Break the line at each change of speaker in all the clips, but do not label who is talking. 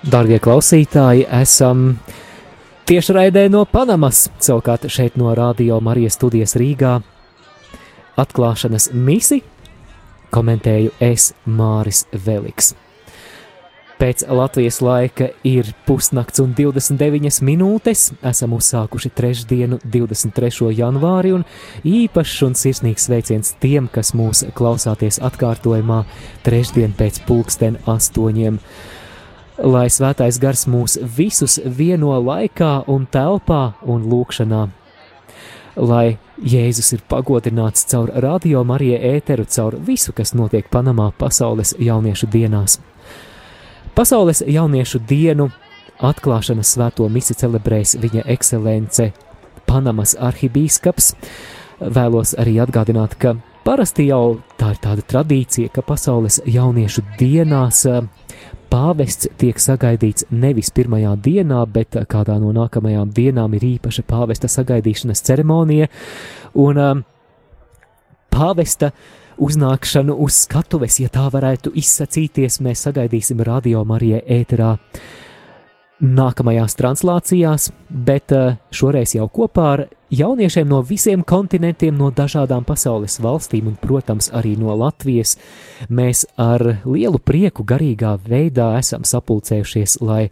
Darbie klausītāji, esam tiešraidē no Panamas, savukārt šeit no Radio Marijas studijas Rīgā. Atklāšanas misi komentēju es Māris Veliks. Pēc Latvijas laika ir pusnakts un 29 minūtes. Esam uzsākuši trešdienu, 23. janvāri, un īpašs un sirsnīgs sveiciens tiem, kas mūs klausāties atkārtojumā trešdien pēc pulksten astoņiem. Lai svētais gars mūs visus vieno laikā un telpā un lūkšanā. Lai Jēzus ir pagodināts caur radio Marija ēteru, caur visu, kas notiek Panamā pasaules jauniešu dienās. Pasaules jauniešu dienu atklāšanas svēto misi celebrēs viņa ekscelence Panamas arhibīskaps. Vēlos arī atgādināt, ka parasti jau tā ir tāda tradīcija, ka pasaules jauniešu dienās eh, pāvests tiek sagaidīts nevis pirmajā dienā, bet kādā no nākamajām dienām ir īpaša pāvesta sagaidīšanas ceremonija, un um, pāvesta uh, uznākšanu uz skatuves, ja tā varētu izsacīties, mēs sagaidīsim radio Marijai ēterā nākamajās translācijās, bet eh, šoreiz jau kopā ar jauniešiem no visiem kontinentiem, no dažādām pasaules valstīm un, protams, arī no Latvijas, mēs ar lielu prieku garīgā veidā esam sapulcējušies, lai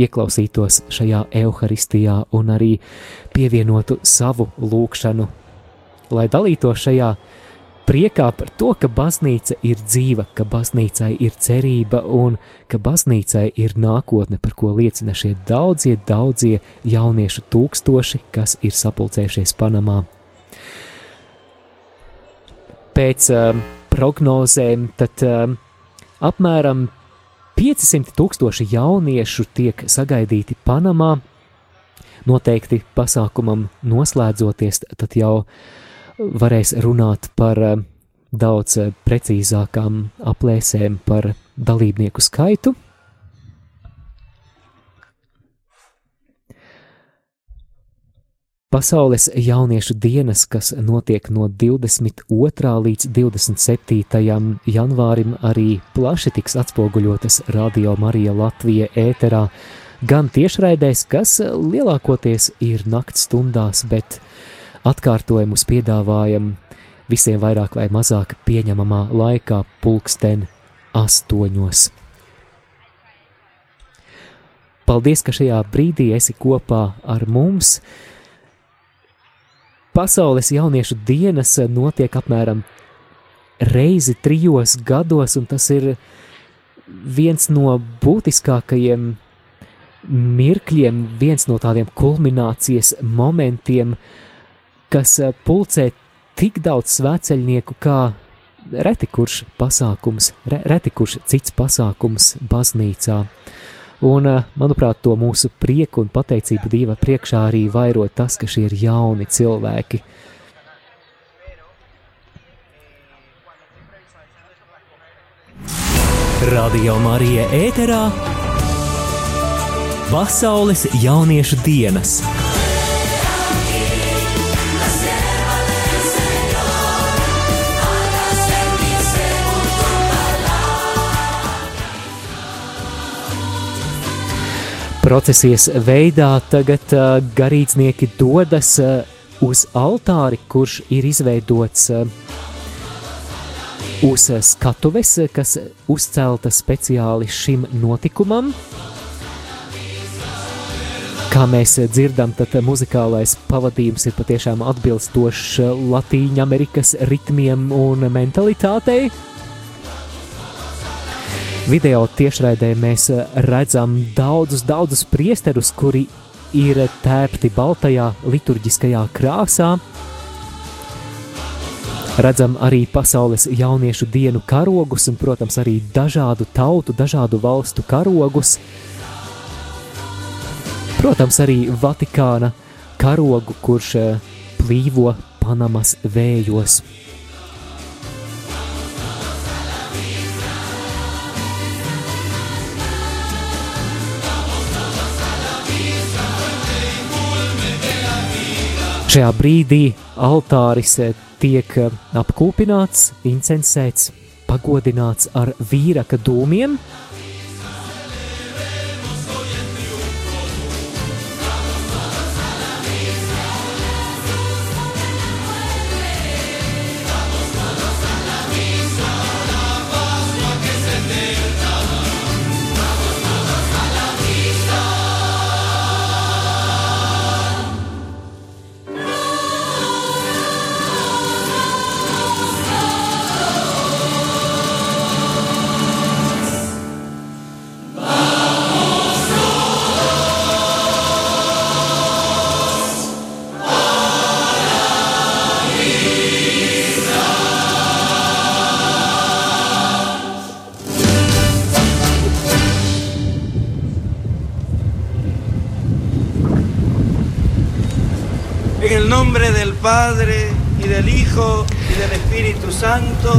ieklausītos šajā evaharistijā un arī pievienotu savu lūkšanu, lai dalītos šajā priekā par to, ka baznīca ir dzīva, ka baznīcai ir cerība un ka baznīcai ir nākotne, par ko liecina šie daudzie, daudzie jauniešu tūkstoši, kas ir sapulcējušies Panamā. Pēc um, prognozēm tad um, apmēram 500 tūkstoši jauniešu tiek sagaidīti Panamā. Noteikti pasākumam noslēdzoties, tad jau uh, varēs runāt par eh, daudz eh, precīzākām aplēsēm par dalībnieku skaitu. Pasaules jauniešu dienas, kas notiek no 22. līdz 27. janvārim, arī plaši tiks atspoguļotas Radio Marija Latvija ēterā, gan tiešraidēs, kas lielākoties ir nakts stundās, bet atkārtojumus piedāvājam visiem vairāk vai mazāk pieņemamā laikā, pulksten astoņos. Paldies, ka šajā brīdī esi kopā ar mums. Pasaules jauniešu dienas notiek apmēram reizi trijos gados, un tas ir viens no būtiskākajiem mirkļiem, viens no tādiem kulminācijas momentiem, uh, kas eh, pulcē tik daudz svēceļnieku, kā reti kurš pasākums, re, reti kurš cits pasākums baznīcā. Un, eh, manuprāt, to mūsu prieku un pateicību Dieva priekšā arī vairo tas, ka šie ir jauni cilvēki. Radio Marija ēterā Pasaules jauniešu dienas. Procesijas veidā tagad uh, garīdznieki dodas uh, uz altāri, kurš ir izveidots uh, uz skatuves, kas uzcelta speciāli šim notikumam. Kā mēs dzirdam, tad muzikālais pavadījums ir patiešām atbilstošs Latīņa Amerikas ritmiem un mentalitātei. Video tiešraidē mēs eh, redzam daudzus, daudzus priesterus, kuri ir tērpti baltajā liturģiskajā krāsā. Redzam arī pasaules jauniešu dienu karogus un, protams, arī dažādu tautu, dažādu valstu karogus. Protams, arī Vatikāna karogu, kurš eh, plīvo Panamas vējos. Šajā brīdī altāris tiek eh, apkūpināts, incensēts,
pagodināts ar vīraka dūmiem,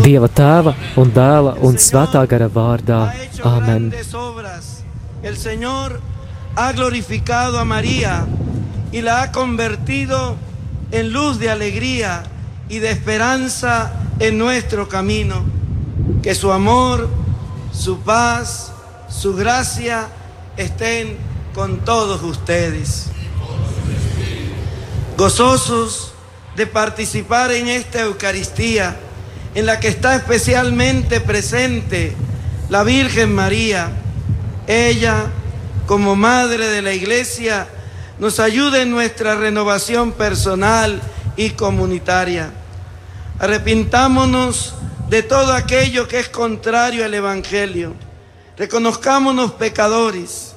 Dieva tēva un dēla un svētā gara vārdā. Āmen. El Señor ha glorificado a María y la ha convertido en luz de alegría y de esperanza en nuestro camino. Que su amor, su paz, su gracia estén con todos ustedes. Gozosos de participar en esta Eucaristía en la que está especialmente presente la Virgen María. Ella, como Madre de la Iglesia, nos ayuda en nuestra renovación personal y comunitaria. Arrepintámonos de todo aquello que es contrario al Evangelio. Reconozcámonos pecadores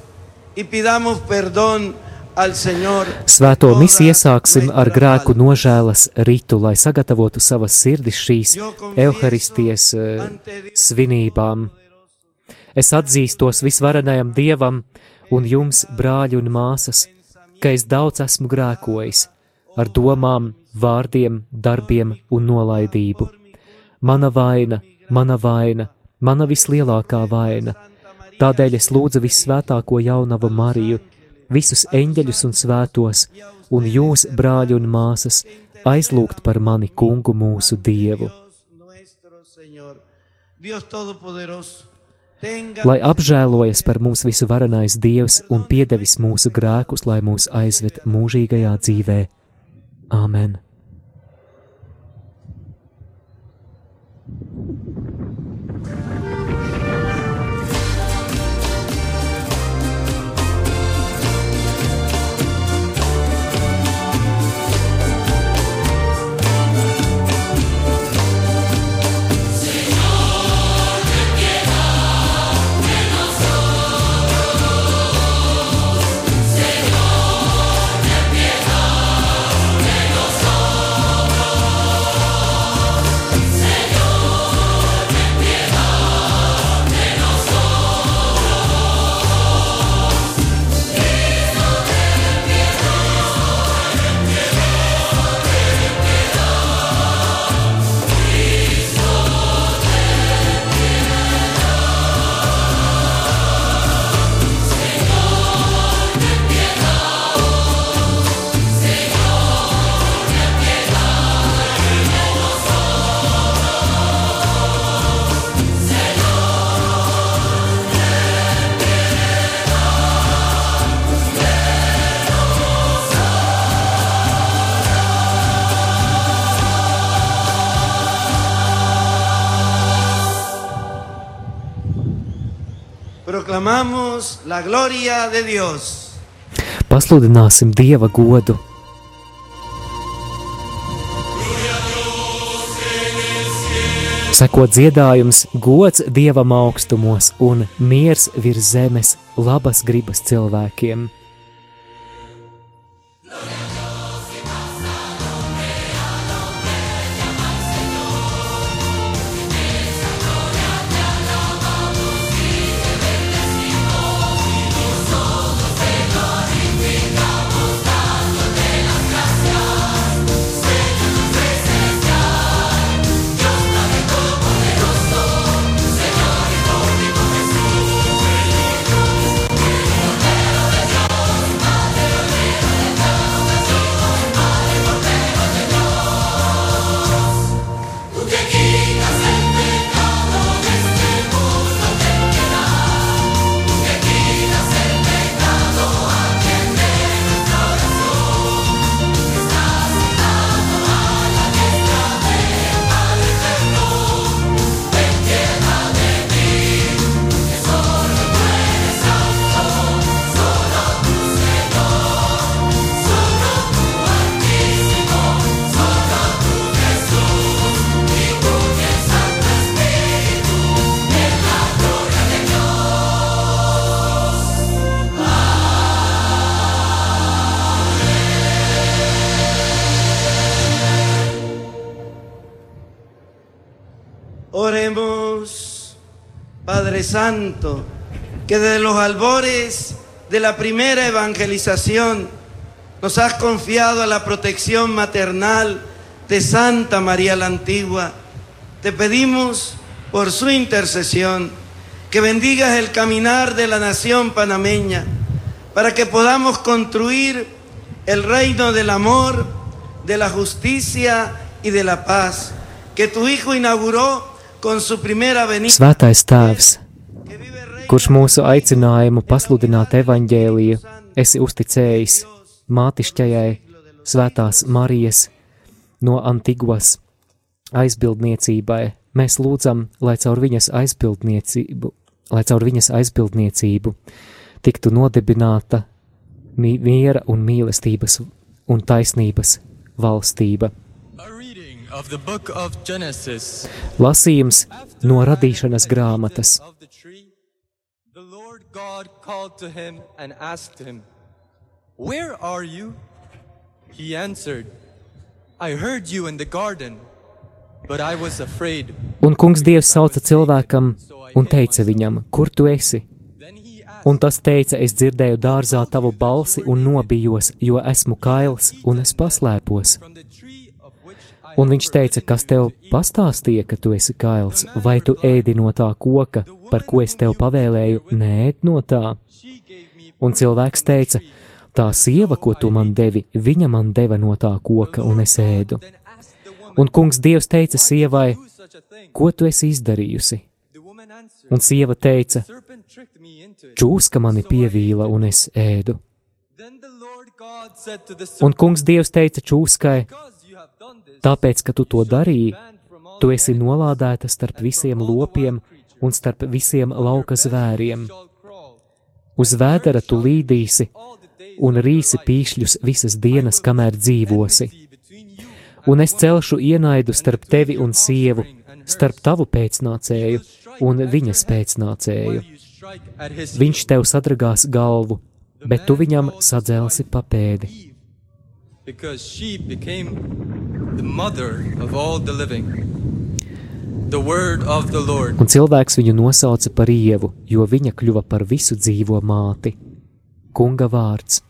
y pidamos perdón Svēto misiju iesāksim ar grēku nožēlas ritu, lai sagatavotu savas sirdis šīs evaharistijas uh, svinībām. Es atzīstos visvarenajam Dievam un jums, brāļi un māsas, ka es daudz esmu grēkojis ar domām, vārdiem, darbiem un nolaidību. Mana vaina, mana vaina, mana vislielākā vaina. Tādēļ es lūdzu visvētāko jaunavu Mariju visus eņģeļus un svētos, un jūs, brāļi un māsas, aizlūgt par mani kungu mūsu Dievu. Lai apžēlojas par mums visu varenais Dievs un piedevis mūsu grēkus, lai mūs aizved mūžīgajā dzīvē. Āmen! La gloria de Dios. Pasludināsim Dieva godu. Seko dziedājums, gods dievam augstumos un miers virs zemes, labas gribas cilvēkiem. Santo, que desde los albores de la primera evangelización nos has confiado a la protección maternal de Santa María la Antigua. Te pedimos por su intercesión que bendigas el caminar de la nación panameña para que podamos construir el reino del amor, de la justicia y de la paz que tu Hijo inauguró con su primera venida.
Kurš mūsu aicinājumu pasludināt evaņģēliju, esi uzticējis mātišķajai Svētās Marijas no Antiguas aizbildniecībai. Mēs lūdzam, lai caur viņas aizbildniecību, lai caur viņas aizbildniecību tiktu nodibināta miera un mīlestības un taisnības valstība. Lasījums no radīšanas grāmatas. Where are you? He answered, I heard you in the garden, but I was afraid. Un kungs Dievs sauca cilvēkam un teica viņam, kur tu esi? Un tas teica, es dzirdēju dārzā tavu balsi un nobijos, jo esmu kails un es paslēpos. Un viņš teica, kas tev pastāstīja, ka tu esi kails, vai tu ēdi no tā koka, par ko es tev pavēlēju, nēd no tā. Un cilvēks teica, tā sieva, ko tu man devi, viņa man deva no tā koka, un es ēdu. Un kungs Dievs teica sievai, ko tu esi izdarījusi? Un sieva teica, čūska mani pievīla un es ēdu. Un kungs Dievs teica čūskai, tāpēc, ka tu to darīji, tu esi nolādēta starp visiem lopiem un starp visiem lauka zvēriem. Uz vēdera tu līdīsi un rīsi pīšļus visas dienas, kamēr dzīvosi. Un es celšu ienaidu starp tevi un sievu, starp tavu pēcnācēju un viņas pēcnācēju. Viņš tev sadragās galvu, bet tu viņam sadzelsi papēdi. Un cilvēks viņu nosauca par ievu, jo viņa kļuva par visu dzīvo māti. Kunga vārds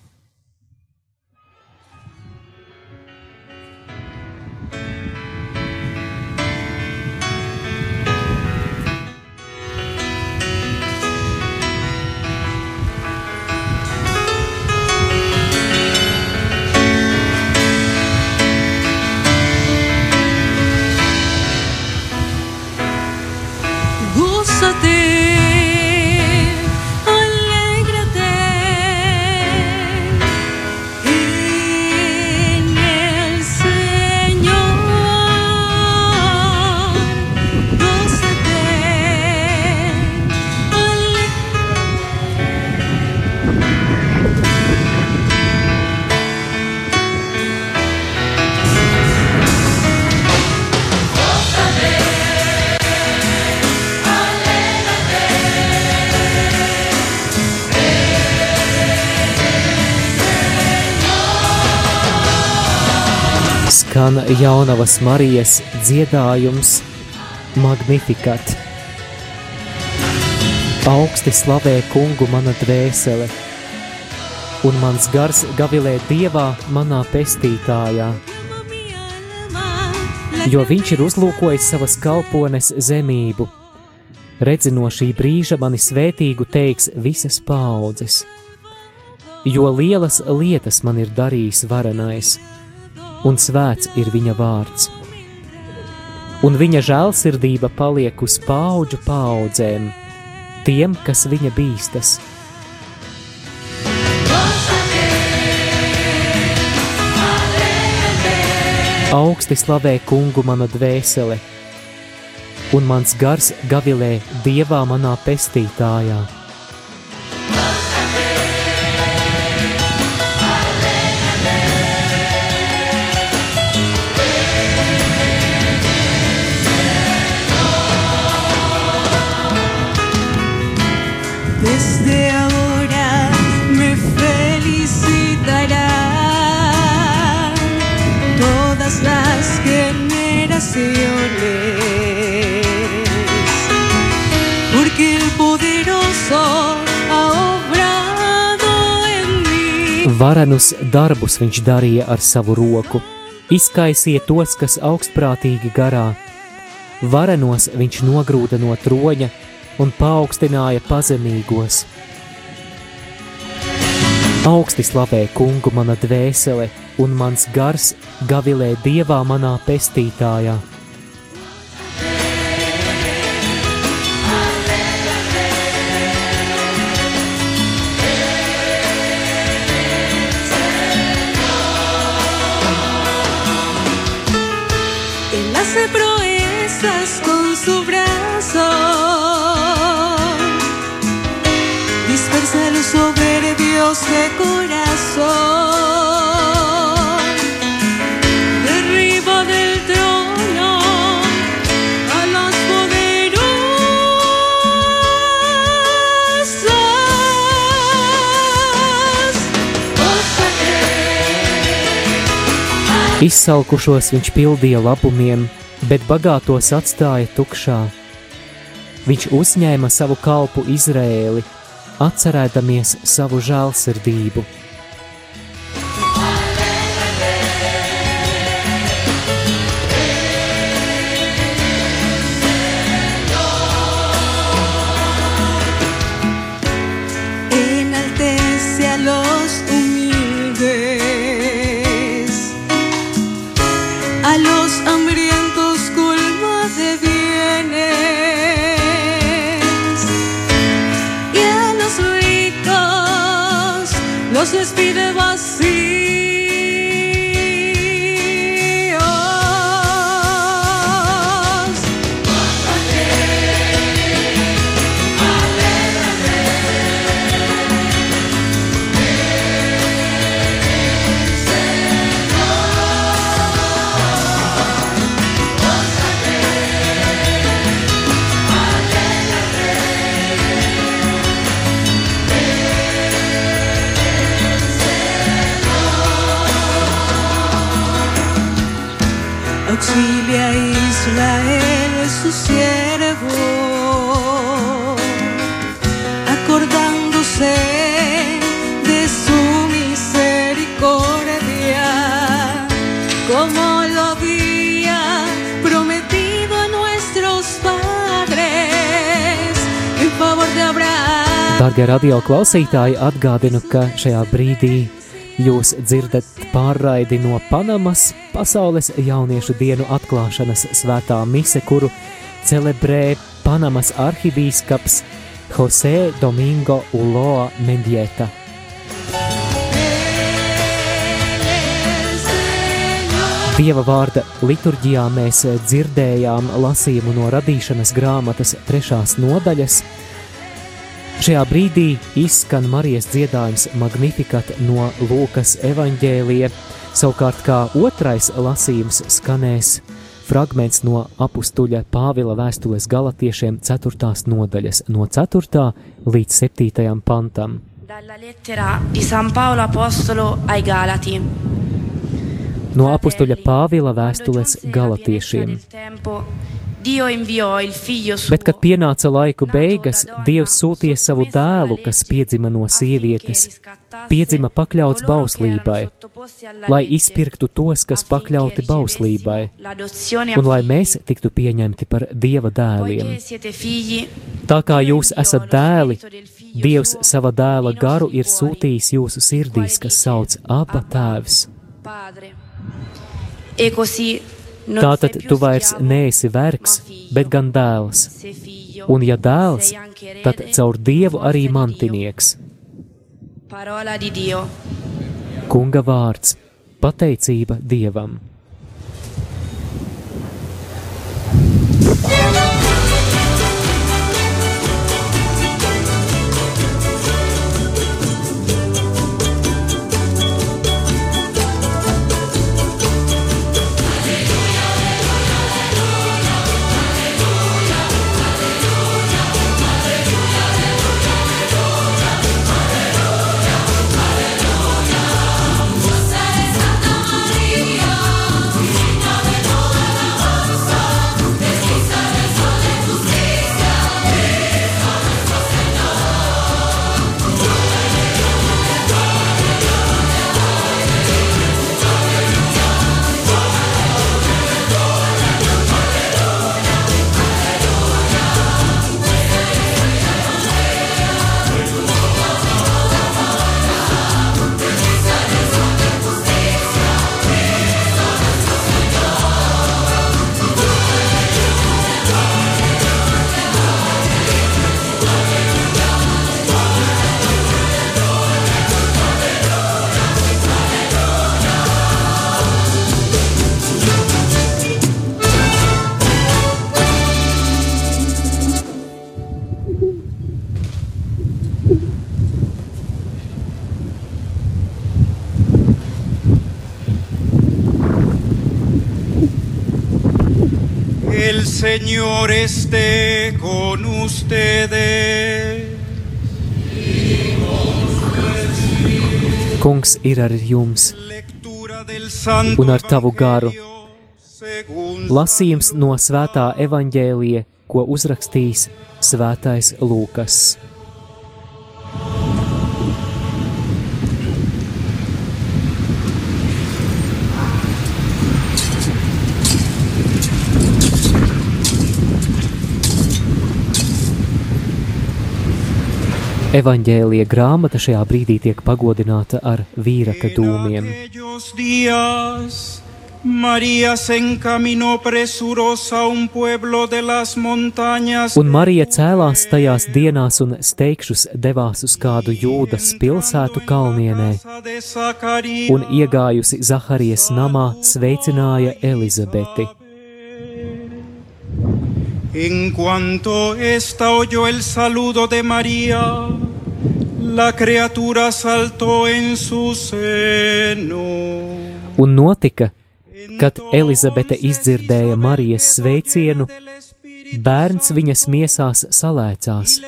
skan jaunavas Marijas dziedājums Magnificat. Augsti slavē kungu mana dvēsele, un mans gars gavilē dievā manā pestītājā. Jo viņš ir uzlūkojis savas kalpones zemību, redzi no šī brīža mani svētīgu teiks visas paudzes, jo lielas lietas man ir darījis varenais – un svēts ir viņa vārds. Un viņa žēlsirdība paliek uz paudžu paudzēm, tiem, kas viņa bīstas. Augsti slavē kungu mana dvēsele, un mans gars gavilē dievā manā pestītājā. Varenus darbus viņš darīja ar savu roku, izkaisīja tos, kas augstprātīgi garā. Varenos viņš nogrūda no troņa un paaugstināja pazemīgos. Augsti slavē kungu mana dvēsele, un mans gars gavilē dievā manā pestītājā.
Soberbios de corazón. Derriba del trono a los poderosos.
Izsalkušos viņš pildīja labumiem, bet bagātos atstāja tukšā. Viņš uzņēma savu kalpu Izrēli, atcerēdamies savu žēlsirdību. Darbie radio klausītāji, atgādinu, ka šajā brīdī jūs dzirdat pārraidi no Panamas Pasaules jauniešu dienu atklāšanas svētā mise, kuru celebrē Panamas arhibīskaps Jose Domingo Uloa Mendieta. Dieva vārda liturģijā mēs dzirdējām lasījumu no radīšanas grāmatas trešās nodaļas. Šajā brīdī izskan Marijas dziedājums Magnificat no Lūkas evaņģēlija, savukārt kā otrais lasījums skanēs fragments no apustuļa Pāvila vēstules galatiešiem 4. nodaļas no 4. līdz 7. pantam.
Dalla lettera di San Paolo Apostolo ai Galati.
No apustuļa Pāvila vēstules galatiešiem. Bet, kad pienāca laiku beigas, Dievs sūtīja savu dēlu, kas piedzima no sievietes, piedzima pakļauts bauslībai, lai izpirktu tos, kas pakļauti bauslībai, un lai mēs tiktu pieņemti par Dieva dēliem. Tā kā jūs esat dēli, Dievs sava dēla garu ir sūtījis jūsu sirdīs, kas sauc Aba Tēvs. Tātad tu vairs neesi vergs, bet gan dēls. Un ja dēls, tad caur Dievu arī mantinieks. Kunga vārds - pateicība Dievam. Kungs ir ar jums, Un ar tavu garu. Lasījums no svētā evaņģēlija, ko uzrakstījis svētais Lūkas. Evanģēlija grāmata šajā brīdī tiek pagodināta ar vīraka dūmiem.
un
Marija cēlās tajās dienās un steigšus devās uz kādu jūdas pilsētu kalnienē, un iegājusi Zaharijas namā sveicināja Elizabeti.
En cuanto ésta oyó el saludo de María, la criatura saltó en su seno.
Un notika, kad Elizabete izdzirdēja Marijas sveicienu, bērns viņas miesās salēcās,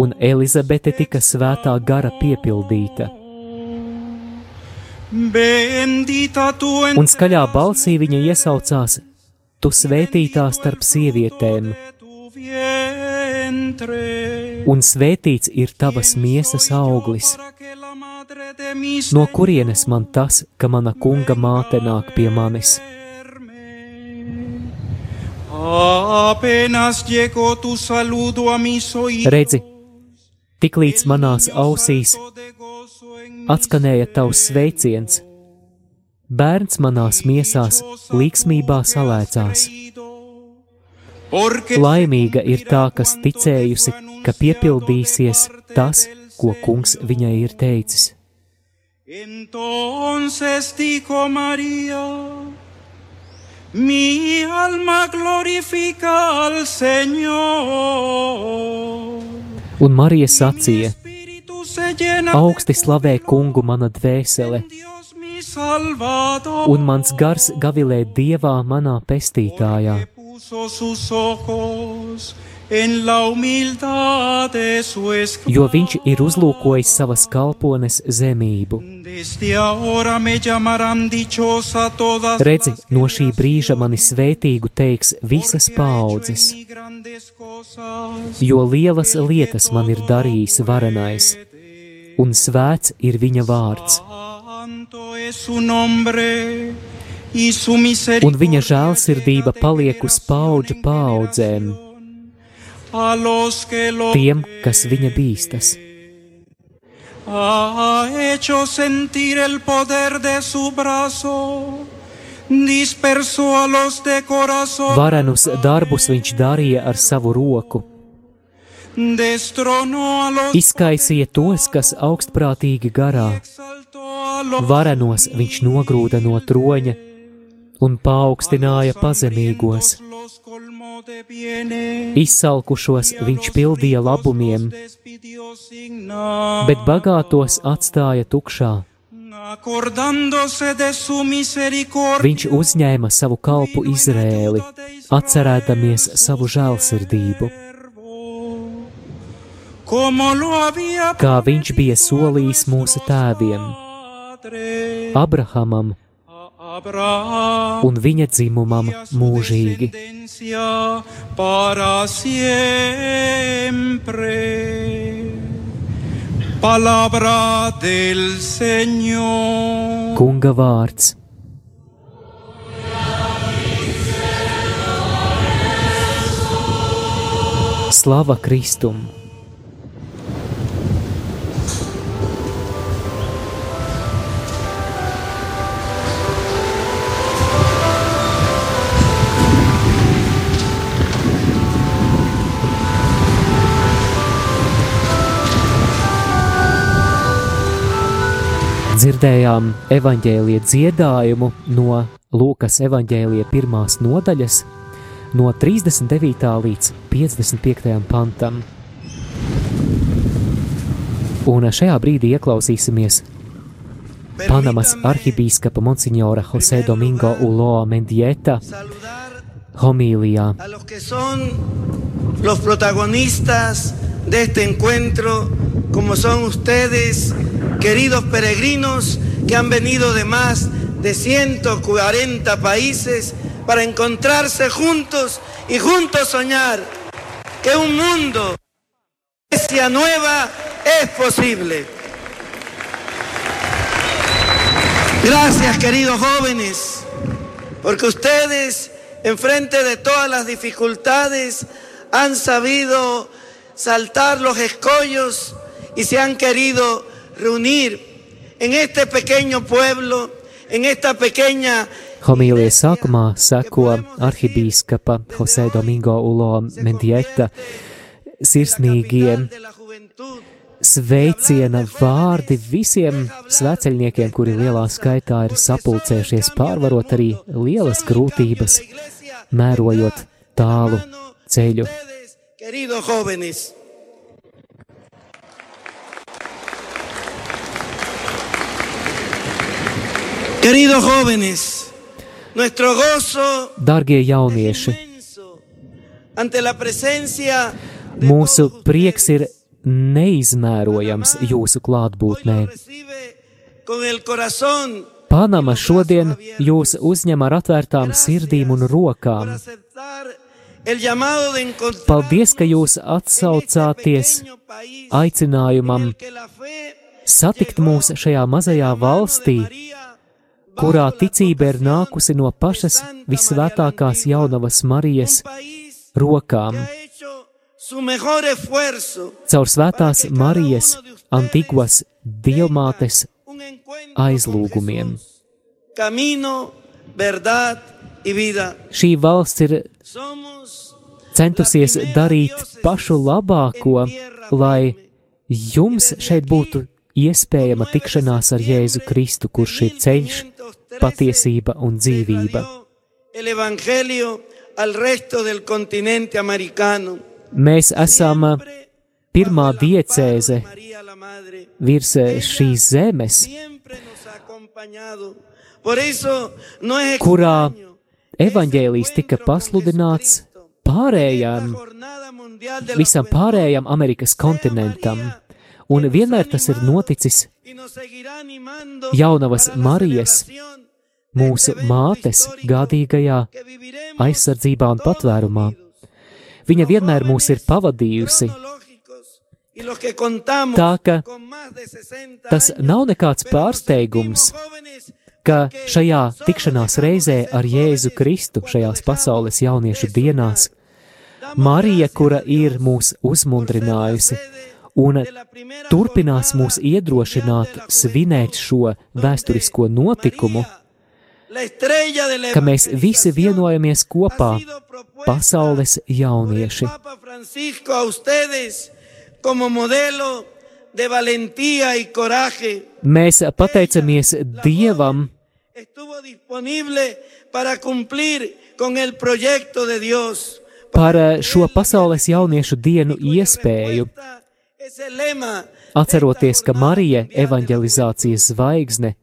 un Elizabete tika svētā gara piepildīta, un skaļā balsī viņa iesaucās: Tu svētītā starp sievietēm. Un svētīts ir tavas miesas auglis. No kurienes man tas, ka mana kunga māte nāk pie manis? Redzi, tiklīdz manās ausīs atskanēja tavs sveiciens, bērns manās miesās līksmībā salēcās. Laimīga ir tā, kas ticējusi, ka piepildīsies tas, ko kungs viņai ir teicis.
entonces dijo María, mi alma glorifica al Señor.
Un Marija sacīja: Augsti slavē kungu mana dvēsele,
Salvador.
un mans gars gavilē dievā manā pestītājā,
puso sus ojos en la humildad de su esclavo.
jo viņš ir uzlūkojis savas kalpones zemību. Redzi, no šī brīža mani svētīgu teiks visas paudzes, jo lielas lietas man ir darījis varenais, un svēts ir viņa vārds,
Santo es su nombre
un viņa žēlsirdība paliek uz paudžu paudzēm, tiem, kas viņa bīstas. Varenus darbus viņš darīja ar savu roku, izkaisīja tos, kas augstprātīgi garā, varenos viņš nogrūda no troņa un paaugstināja pazemīgos. Izsalkušos viņš pildīja labumiem, bet bagātos atstāja tukšā. Viņš uzņēma savu kalpu Izrēli, atcerēdamies savu žēlsirdību, kā viņš bija solījis mūsu tēviem, Abrahamam
Abraham
un viņa dzimumam mūžīgi. Kunga vārds. Slava Kristum! Dzirdējām evaņģēlīja dziedājumu no Lūkas evaņģēlīja pirmās nodaļas, no 39. līdz 55. pantam. Un šajā brīdī ieklausīsimies Panamas arhibīskapa Monsignora Jose Domingo Uloa Mendieta homīlijā.
los protagonistas de este encuentro, como son ustedes, queridos peregrinos que han venido de más de 140 países para encontrarse juntos y juntos soñar que un mundo, iglesia nueva, es posible. Gracias, queridos jóvenes, porque ustedes, enfrente de todas las dificultades, han sabido saltar los escollos y se han querido reunir en este pequeño pueblo, en esta pequeña
Homīlijas sākumā seko arhibīskapa Jose Domingo Ulo Mendieta sirsnīgie
de la juventud.
sveiciena vārdi visiem sveceļniekiem, kuri lielā skaitā ir sapulcējušies pārvarot arī lielas grūtības, mērojot tālu ceļu.
Queridos jóvenes, queridos jóvenes, nuestro gozo
Dargie jaunieši,
ante la presencia
mūsu prieks ir neizmērojams jūsu klātbūtnē. Panama šodien jūs uzņem ar atvērtām sirdīm un rokām. Paldies, ka jūs atsaucāties aicinājumam satikt mūs šajā mazajā valstī, kurā ticība ir nākusi no pašas visvētākās jaunavas Marijas rokām. Caur svētās Marijas Antiguas dievmātes aizlūgumiem. Šī valsts ir centusies darīt pašu labāko, lai jums šeit būtu iespējama tikšanās ar Jēzu Kristu, kurš ir ceļš, patiesība un dzīvība. Mēs esam pirmā diecēze virs šīs zemes, kurā evaņģēlijs tika pasludināts pārējām, visam pārējām Amerikas kontinentam, un vienmēr tas ir noticis jaunavas Marijas, mūsu mātes gādīgajā aizsardzībā un patvērumā. Viņa vienmēr mūs ir pavadījusi, tā ka
con más de 60
tas nav nekāds pārsteigums, ka šajā tikšanās reizē ar Jēzu Kristu šajās pasaules jauniešu dienās Marija, kura ir mūs uzmundrinājusi un turpinās mūs iedrošināt svinēt šo vēsturisko notikumu, ka mēs visi vienojamies kopā, pasaules jaunieši. Mēs pateicamies Dievam par šo pasaules jauniešu dienu iespēju, atceroties, ka Marija evanģelizācijas zvaigzne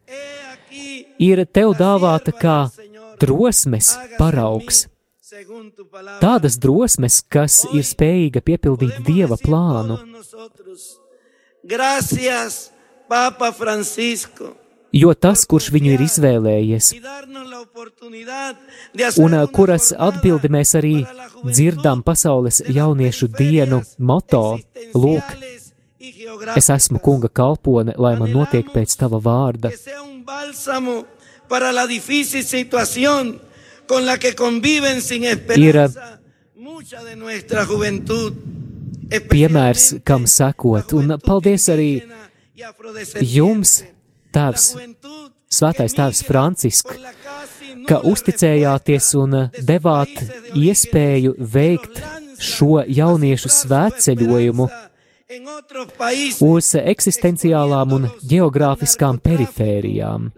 aquí
ir tev dāvāta kā drosmes paraugs, tādas drosmes, kas ir spējīga piepildīt Dieva plānu.
Gracias, Papa Francisco.
Jo tas, kurš viņu ir izvēlējies, un
una
kuras atbildi mēs arī dzirdam pasaules jauniešu dienu moto Lūk, es esmu kunga kalpone, lai man notiek pēc tava vārda.
Nuestra juventud.
Piemērs, kam sekot, un paldies arī jums, Tēvs, Svētais Tēvs Francisk, ka uzticējāties un devāt iespēju veikt šo jauniešu svētceļojumu uz eksistenciālām un geogrāfiskām perifērijām.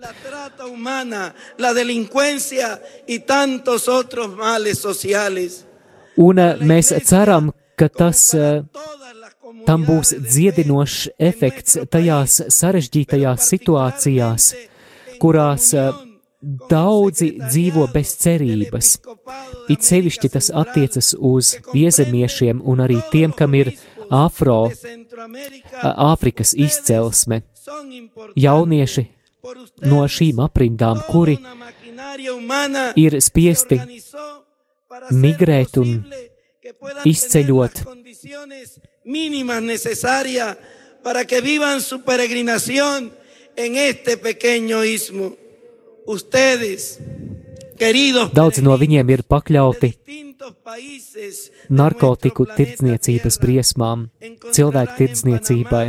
Un eh, mēs ceram, ka tas eh, tam būs dziedinošs efekts tajās sarežģītajās situācijās, kurās eh,
daudzi dzīvo bez cerības. It sevišķi tas attiecas uz viezemiešiem un arī tiem, kam ir afro, Āfrikas izcelsme. Jaunieši no šīm aprindām, kuri ir spiesti migrēt un izceļot
mínimas necesarias para que vivan su peregrinación en este pequeño istmo. Ustedes, queridos
Daudzi no viņiem ir pakļauti narkotiku tirdzniecības briesmām, cilvēku tirdzniecībai,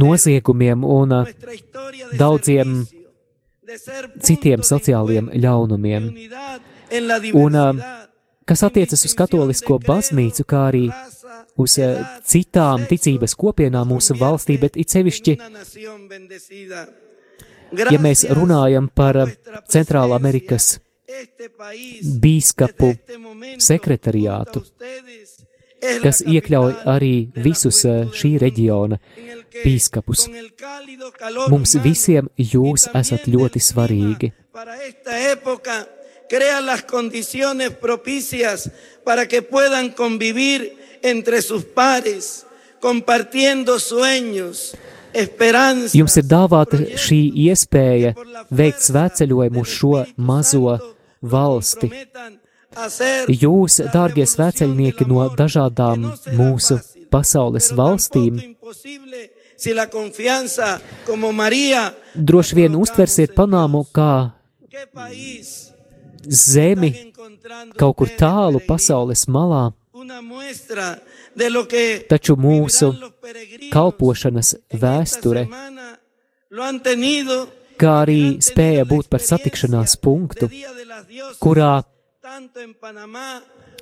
noziegumiem un uh, daudziem citiem sociāliem ļaunumiem. Un uh, kas attiecas uz katolisko baznīcu, kā arī uz uh, citām ticības kopienām mūsu valstī, bet it sevišķi, ja mēs runājam par Centrāla Amerikas bīskapu sekretariātu, kas iekļauj arī visus eh, šī reģiona bīskapus. Mums visiem jūs esat ļoti svarīgi.
Crea las condiciones propicias para que puedan convivir entre sus pares, compartiendo sueños, esperanzas.
Jums ir dāvāta šī iespēja veikt svētceļojumu uz šo mazo valsti. Jūs, dārgie svēceļnieki no dažādām mūsu pasaules valstīm, droši vien uztversiet Panāmu kā zemi kaut kur tālu pasaules malā, taču mūsu kalpošanas vēsture, kā arī spēja būt par satikšanās punktu, kurā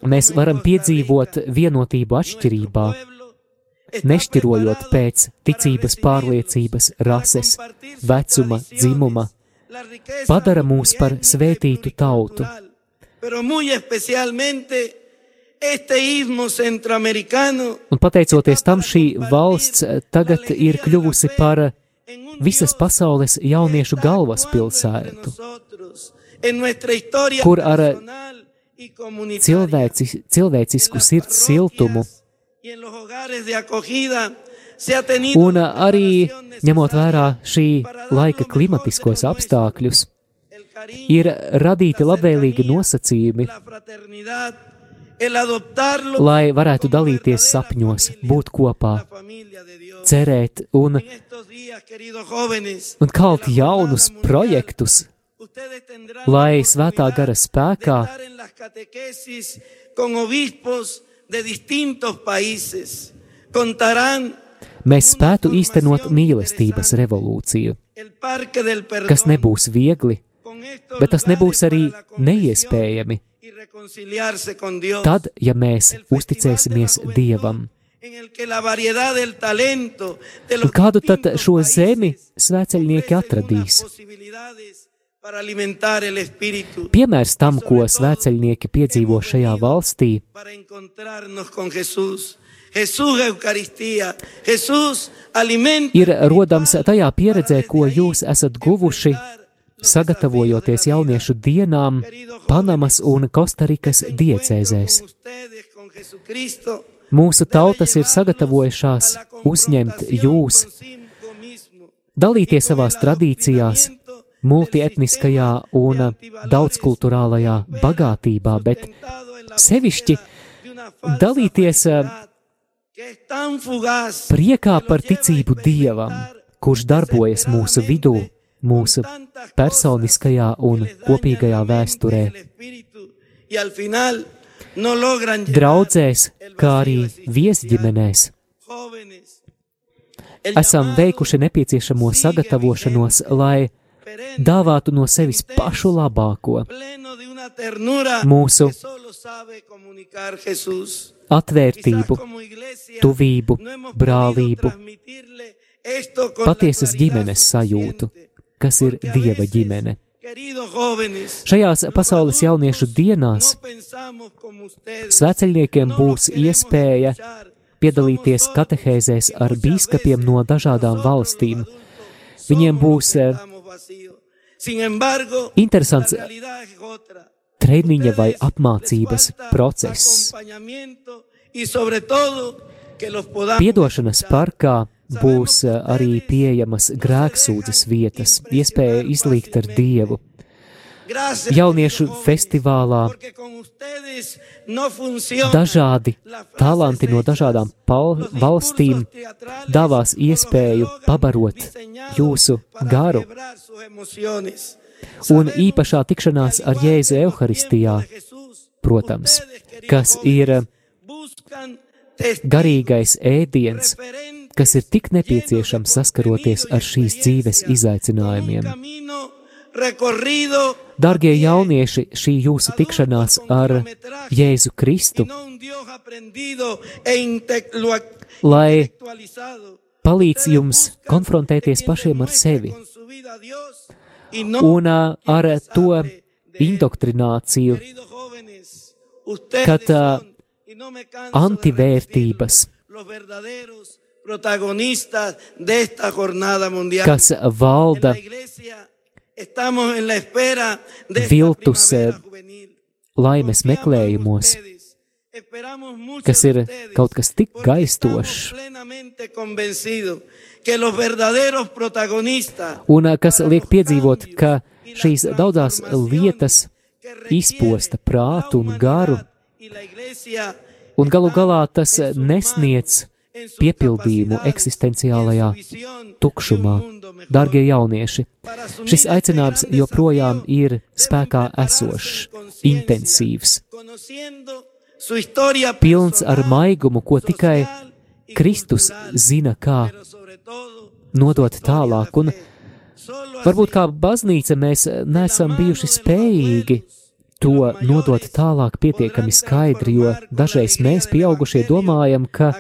mēs varam piedzīvot vienotību atšķirībā, nešķirojot pēc ticības pārliecības, rases, vecuma, dzimuma, padara mūs par svētītu tautu. Un pateicoties tam, šī valsts tagad ir kļuvusi par visas pasaules jauniešu galvaspilsētu kur ar cilvēci, cilvēcisku sirds siltumu un arī ņemot vērā šī laika klimatiskos apstākļus, ir radīti labvēlīgi nosacījumi, lai varētu dalīties sapņos, būt kopā, cerēt un, un kalt jaunus projektus, lai svētā gara spēkā mēs spētu īstenot mīlestības revolūciju, kas nebūs viegli, bet tas nebūs arī neiespējami. Tad, ja mēs uzticēsimies Dievam, un kādu tad šo zemi svēceļnieki atradīs? Piemērs tam, ko svēceļnieki piedzīvo šajā valstī, ir rodams tajā pieredzē, ko jūs esat guvuši, sagatavojoties jauniešu dienām Panamas un Kostarikas diecēzēs. Mūsu tautas ir sagatavojušās uzņemt jūs, dalīties savās tradīcijās, multietniskajā un daudzkulturālajā bagātībā, bet sevišķi dalīties priekā par ticību Dievam, kurš darbojas mūsu vidū, mūsu personiskajā un kopīgajā vēsturē. Draudzēs, kā arī viesģimenēs. Esam veikuši nepieciešamo sagatavošanos, lai dāvātu no sevis pašu labāko, mūsu atvērtību, tuvību, brālību, patiesas ģimenes sajūtu, kas ir Dieva ģimene. Šajās pasaules jauniešu dienās sveceļniekiem būs iespēja piedalīties katehēzēs ar bīskapiem no dažādām valstīm. Viņiem būs Interesants treniņa vai apmācības process. Piedošanas parkā būs eh, arī pieejamas grēksūdzes vietas, iespēja izlīgt ar Dievu. Jauniešu festivālā dažādi talanti no dažādām valstīm dāvās iespēju pabarot jūsu garu. Un īpašā tikšanās ar Jēzu Euharistijā, protams, kas ir garīgais ēdiens, kas ir tik nepieciešams saskaroties ar šīs dzīves izaicinājumiem. Dargie jaunieši, šī jūsu tikšanās ar Jēzu Kristu, lai palīdz jums konfrontēties pašiem ar sevi un ar to indoktrināciju, kad antivērtības kas valda viltus laimes meklējumos, kas ir kaut kas tik gaistošs, un kas liek piedzīvot, ka šīs daudzās lietas izposta prātu un garu, un galu galā tas nesniedz piepildījumu eksistenciālajā tukšumā. Dargie jaunieši, šis aicinājums joprojām ir spēkā esošs, intensīvs, pilns ar maigumu, ko tikai Kristus zina, kā nodot tālāk, un varbūt kā baznīca mēs nesam bijuši spējīgi to nodot tālāk pietiekami skaidri, jo dažreiz mēs, pieaugušie, domājam, ka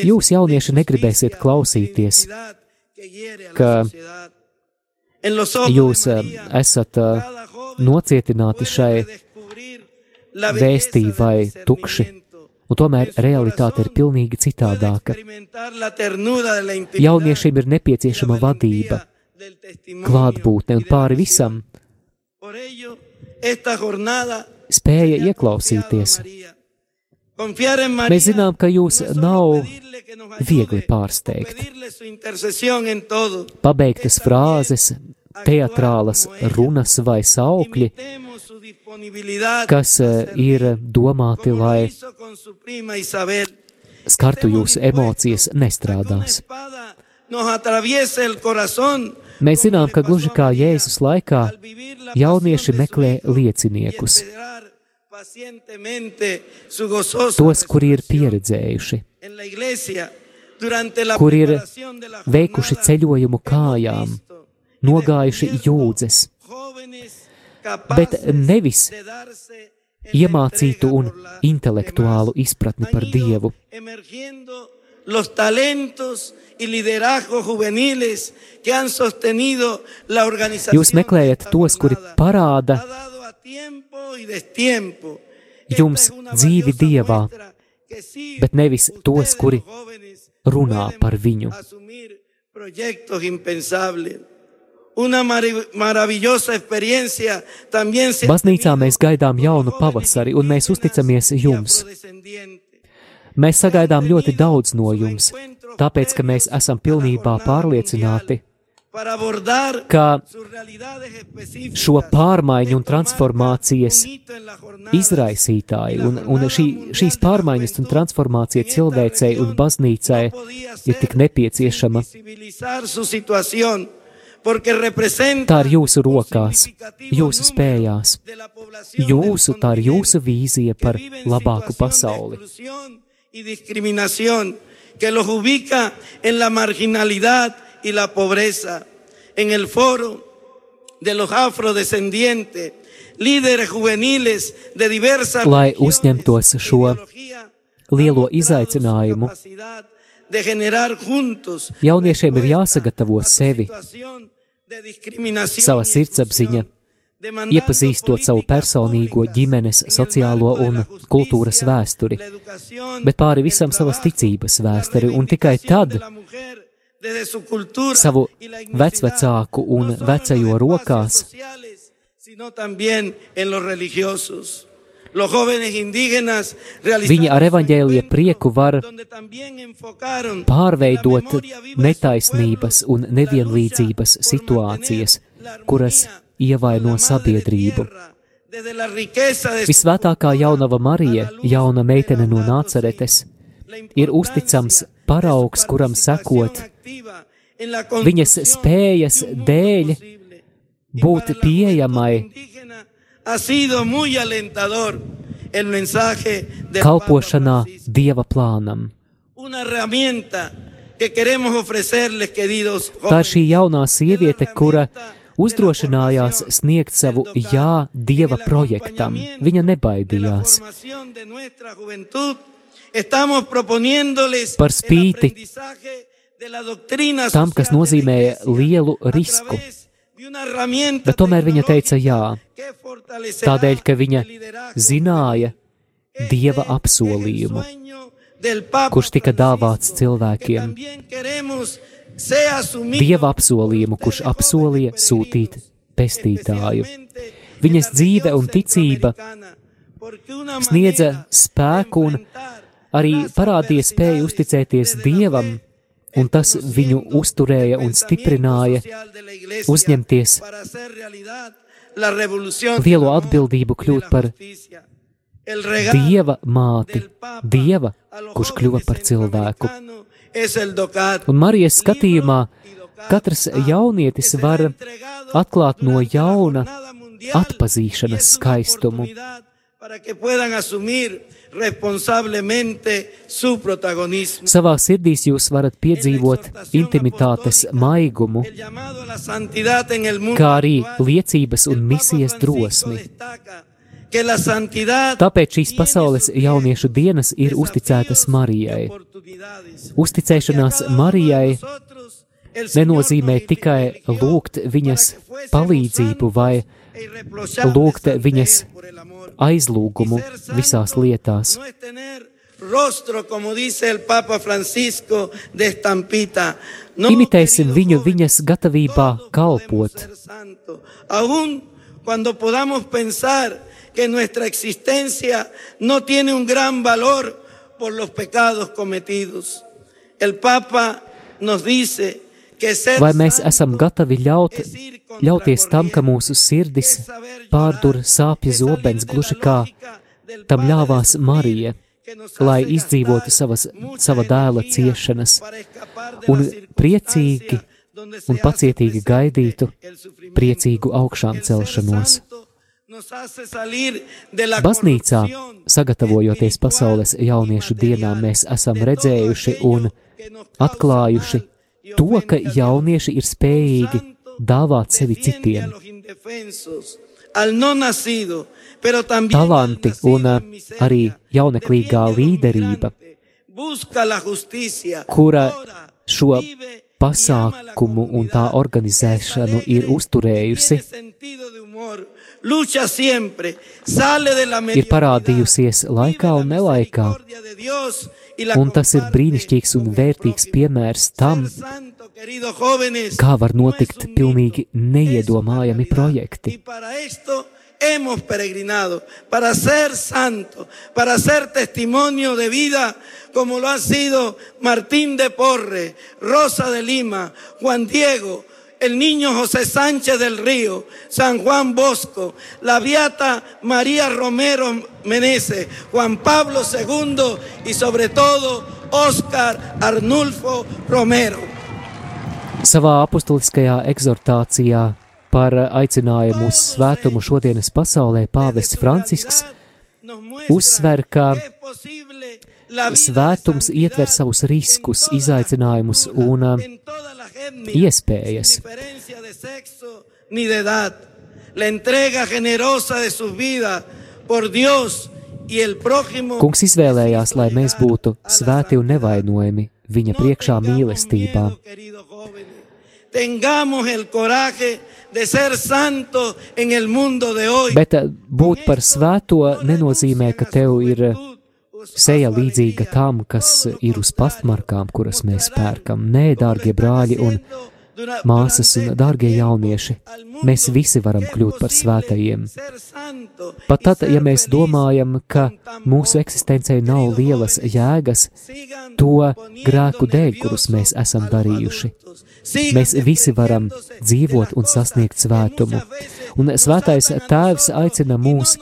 jūs, jaunieši, negribēsiet klausīties, ka jūs eh, esat eh, nocietināti šai vēstī vai tukši. Un tomēr realitāte ir pilnīgi citādāka. Jauniešiem ir nepieciešama vadība, klātbūtne un pāri visam spēja ieklausīties. Mēs zinām, ka jūs nav viegli pārsteigt. Pabeigtas frāzes, teatrālas runas vai saukļi, kas eh, ir domāti, lai skartu jūsu emocijas, nestrādās. Mēs zinām, ka gluži kā Jēzus laikā, jaunieši meklē lieciniekus, tos, kuri ir pieredzējuši, kuri ir veikuši ceļojumu kājām, nogājuši jūdzes, bet nevis iemācītu un intelektuālu izpratni par Dievu los talentos y liderazgo juveniles que han sostenido la organización. Jūs meklējat tos, kuri parāda jums dzīvi Dievā, bet nevis tos, kuri runā par viņu. Baznīcā mēs gaidām jaunu pavasari, un mēs uzticamies jums. Mēs sagaidām ļoti daudz no jums, tāpēc, ka mēs esam pilnībā pārliecināti, ka šo pārmaiņu un transformācijas izraisītāji un, un šī, šīs pārmaiņas un transformācija cilvēcei un baznīcai ir tik nepieciešama. Tā ir jūsu rokās, jūsu spējās, jūsu, tā ir jūsu vīzija par labāku pasauli
y discriminación que los ubica en la marginalidad y la pobreza. En el foro de los afrodescendientes, líderes juveniles de diversas
Lai uzņemtos šo lielo izaicinājumu, jauniešiem ir jāsagatavo sevi, sava sirdsapziņa, iepazīstot savu personīgo ģimenes, sociālo un kultūras vēsturi, bet pāri visam savas ticības vēsturi, un tikai tad
savu vecvecāku un vecajo rokās, Viņi ar evaņģēlija prieku var pārveidot netaisnības un nevienlīdzības situācijas, kuras ievaino sabiedrību. Visvētākā jaunava Marija, jauna meitene no Nāceretes, ir uzticams paraugs, kuram sekot viņas spējas dēļ būt pieejamai
ha sido muy alentador el mensaje del
kalpošanā. Dieva plānam.
Una herramienta que queremos ofrecerles, queridos
Tā ir
jóvenes.
šī jaunā sieviete, kura uzdrošinājās sniegt savu jā Dieva projektam. Viņa nebaidījās. Par spīti tam, kas nozīmēja lielu risku. Bet tomēr viņa teica jā, tādēļ, ka viņa zināja Dieva apsolījumu, kurš tika dāvāts cilvēkiem. Dieva apsolījumu, kurš apsolīja sūtīt pestītāju. Viņas dzīve un ticība sniedza spēku un arī parādīja spēju uzticēties Dievam, un tas viņu uzturēja un stiprināja uzņemties lielu atbildību kļūt par Dieva māti, Dieva, kurš kļuva par cilvēku. Un Marijas skatījumā katrs jaunietis var atklāt no jauna atpazīšanas skaistumu.
Para que puedan asumir responsablemente su protagonismo.
Savā sirdīs jūs varat piedzīvot intimitātes maigumu, kā arī liecības un misijas drosmi. Tāpēc šīs pasaules jauniešu dienas ir uzticētas Marijai. Uzticēšanās Marijai nenozīmē tikai lūgt viņas palīdzību vai
e
lūgt viņas Aizlūgumu visās lietās.
No es tener rostro, como dice el Papa Francisco, de estampita. No,
Imitēsim viņu viņas gatavībā kalpot.
Aún cuando podamos pensar que nuestra existencia no tiene un gran valor por los pecados cometidos. El Papa nos dice
Vai mēs esam gatavi ļaut, ļauties tam, ka mūsu sirdis pārdur sāpju zobens, gluži kā tam ļāvās Marija, lai izdzīvotu savas, sava dēla ciešanas un priecīgi un pacietīgi gaidītu priecīgu augšām celšanos. Baznīcā, sagatavojoties pasaules jauniešu dienām, mēs esam redzējuši un atklājuši to, ka jaunieši ir spējīgi dāvāt sevi citiem. Talanti un
miseria.
arī jauneklīgā līderība, kura šo pasākumu un tā organizēšanu ir uzturējusi, ir parādījusies laikā un nelaikā, un tas ir brīnišķīgs un vērtīgs piemērs tam, kā var notikt pilnīgi neiedomājami projekti.
para esto hemos peregrinado, para ser santo, para ser testimonio de vida, como lo ha sido Martín de Porre, Rosa de Lima, Juan Diego, el niño José Sánchez del Río, San Juan Bosco, la beata María Romero Meneses, Juan Pablo II y sobre todo Óscar Arnulfo Romero.
Savā apustuliskajā eksortācijā par aicinājumu uz svētumu šodienas pasaulē pāvests Francisks uzsver, ka svētums ietver savus riskus, izaicinājumus un uh, iespējas. Kungs izvēlējās, lai mēs būtu svēti un nevainojami viņa priekšā mīlestībā. Bet uh, būt par svēto nenozīmē, ka tev ir seja līdzīga tam, kas ir uz pastmarkām, kuras mēs pērkam. Nē, dārgie brāļi un māsas un dārgie jaunieši, mēs visi varam kļūt par svētajiem. Pat tad, ja mēs domājam, ka mūsu eksistencei nav lielas jēgas, to grēku dēļ, kurus mēs esam darījuši, mēs visi varam dzīvot un sasniegt svētumu. Un svētais tēvs aicina mūs,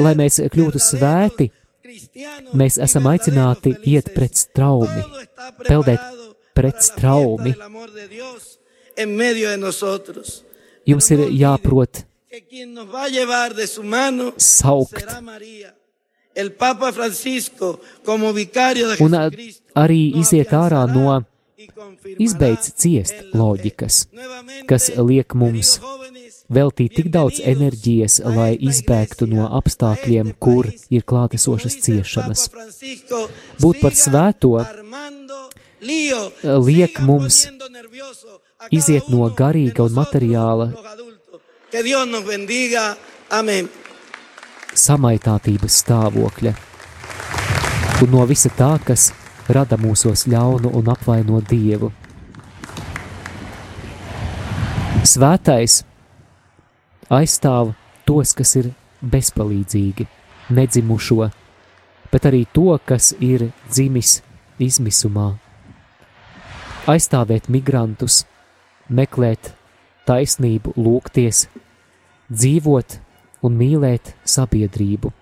lai mēs kļūtu svēti, mēs esam aicināti iet pret straumi, peldēt pret straumi. Jums ir jāprot saukt. Un arī iziet ārā no izbeidz ciest loģikas, kas liek mums veltīt tik daudz enerģijas, lai izbēgtu no apstākļiem, kur ir klātesošas ciešanas. Būt par svēto liek mums iziet no garīga un materiāla samaitātības stāvokļa un no visa tā, kas rada mūsos ļaunu un apvaino Dievu. Svētais aizstāv tos, kas ir bezpalīdzīgi, nedzimušo, bet arī to, kas ir dzimis izmisumā aizstāvēt migrantus, meklēt taisnību, lūgties, dzīvot un mīlēt sabiedrību.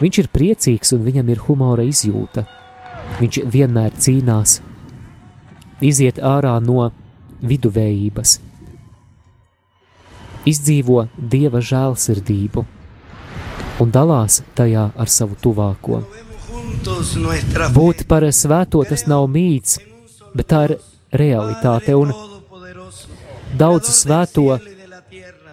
Viņš ir priecīgs un viņam ir humora izjūta. Viņš vienmēr cīnās, iziet ārā no viduvējības, izdzīvo dieva žēlsirdību un dalās tajā ar savu tuvāko. Būt par svēto tas nav mīts, bet tā ir realitāte. Un daudzu svēto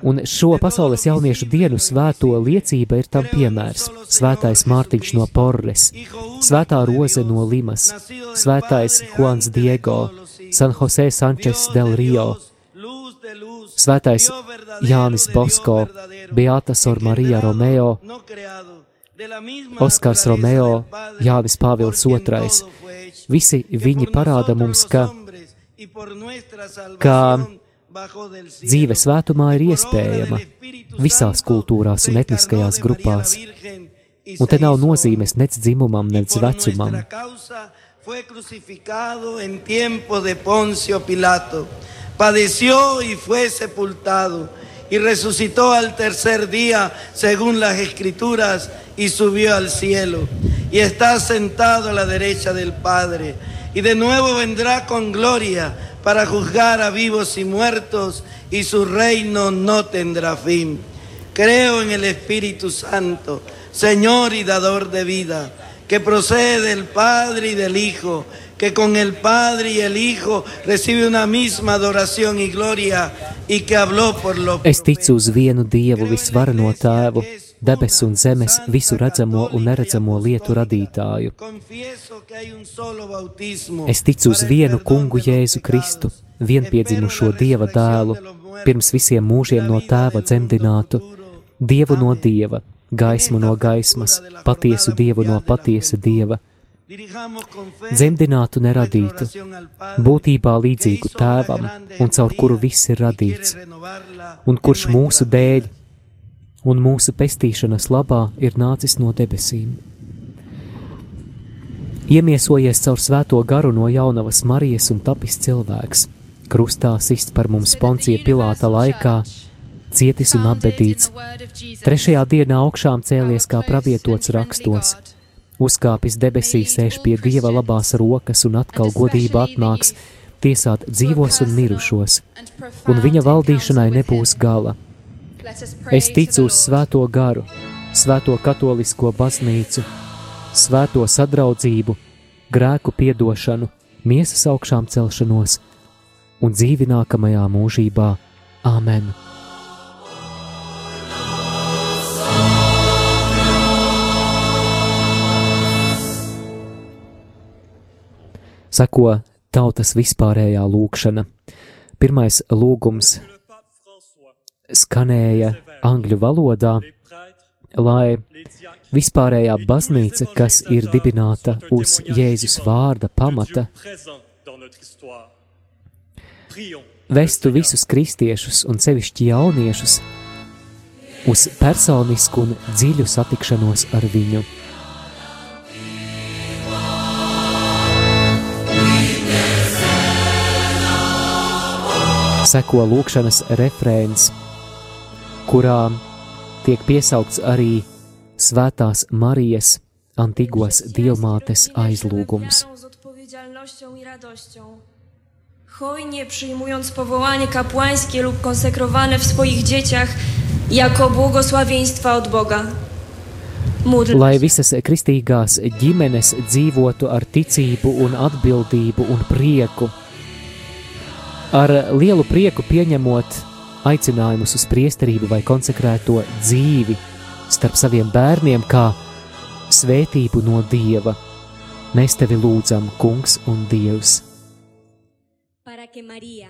un šo pasaules jauniešu dienu svēto liecība ir tam piemērs. Svētais Mārtiņš no Porres, Svētā Roze no Limas, Svētais Juans Diego, San Jose Sančes del Rio, Svētais Jānis Bosko, Beata Sor Marija Romeo, Oskars Romeo, Jānis Pāvils II, Visi viņi parāda mums, ka, ka dzīve svētumā ir iespējama visās kultūrās un etniskajās grupās. Un te nav nozīmes nec dzimumam, nec vecumam. Fue crucificado en tiempo de Poncio Pilato, padeció y fue sepultado y resucitó al tercer día según las escrituras y subió al cielo y está sentado a la derecha del Padre. Y de nuevo vendrá con gloria para juzgar a vivos y muertos y su reino no tendrá fin. Creo en el Espíritu Santo, Señor y dador de vida, que procede del Padre y del Hijo, que con el Padre y el Hijo recibe una misma adoración y gloria y que habló por los Es ticu uz vienu Dievu visvarano tēvu, debesu un zemes, visu redzamo un neredzamo lietu radītāju. Es ticu uz vienu kungu Jēzu Kristu, vienpiedzimušo Dieva dēlu, pirms visiem mūžiem no tēva dzemdinātu, Dievu no Dieva, gaismu no gaismas, patiesu Dievu no patiesa Dieva, dzemdinātu neradītu, būtībā līdzīgu tēvam un caur kuru viss ir radīts, un kurš mūsu dēļ un mūsu pestīšanas labā ir nācis no debesīm. Iemiesojies caur svēto garu no jaunavas Marijas un tapis cilvēks, krustā sists par mums Poncija Pilāta laikā, cietis un apbedīts, trešajā dienā augšām cēlies kā pravietots rakstos, uzkāpis debesīs sēž pie Dieva labās rokas un atkal godība atnāks tiesāt dzīvos un mirušos, un viņa valdīšanai nebūs gala Es ticu uz svēto garu, svēto katolisko baznīcu, svēto sadraudzību, grēku piedošanu, miesas augšām celšanos un dzīvi nākamajā mūžībā. Āmen! Seko tautas vispārējā lūkšana. Pirmais lūgums skanēja angļu valodā, lai vispārējā baznīca, kas ir dibināta uz Jēzus vārda pamata, vestu visus kristiešus un sevišķi jauniešus uz personisku un dziļu satikšanos ar viņu. Seko lūkšanas refrēns, kurā tiek piesaukts arī Svētās Marijas Antigos dievmātes aizlūgums.
Hojnie przyjmując powołanie kapłańskie lub konsekrowane w swoich dzieciach jako błogosławieństwa od Boga.
Lai visas kristīgās ģimenes dzīvotu ar ticību un atbildību un prieku, ar lielu prieku pieņemot aicinājumus uz priesterību vai konsekrēto dzīvi starp saviem bērniem kā svētību no Dieva. Mēs tevi lūdzam, Kungs un Dievs.
Para que María,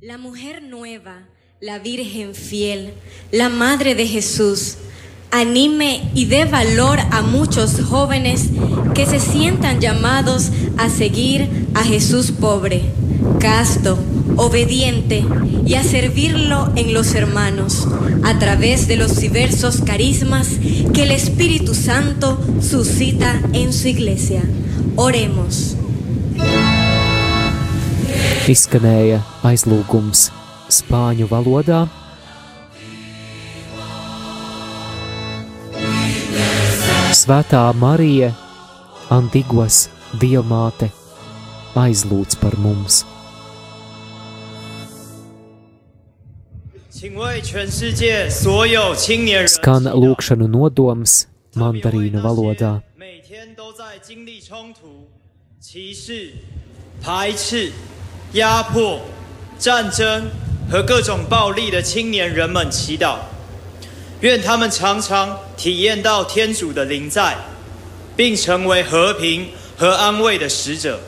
la mujer nueva, la Virgen fiel, la Madre de Jesús, anime y dé valor a muchos jóvenes que se sientan llamados a seguir a Jesús pobre, casto, obediente y a servirlo en los hermanos a través de los diversos carismas que el Espíritu Santo suscita en su iglesia. Oremos.
Izskanēja aizlūgums spāņu valodā. Svētā Marija, Antigos diamāte, aizlūdz par mums.
请为全世界所有青年人每天都在经历冲突歧视排斥压迫战争和各种暴力的青年人们祈祷。愿他们常常体验到天主的在并成为和平和安慰的使者。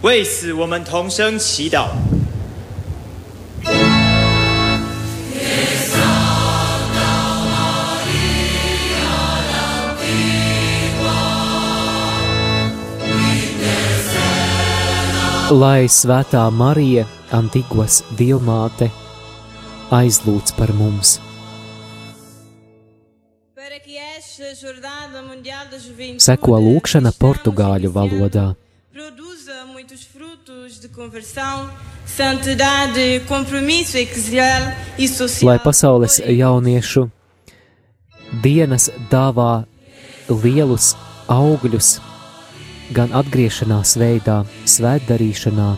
为此我们同声祈祷。
Lai Svētā Marija, Antigos diamāte, aizlūdz par mums. Seko lūkšana portugāļu valodā.
E.
Lai pasaules jauniešu dienas dāvā lielus augļus, gan atgriešanās veidā, svētdarīšanā,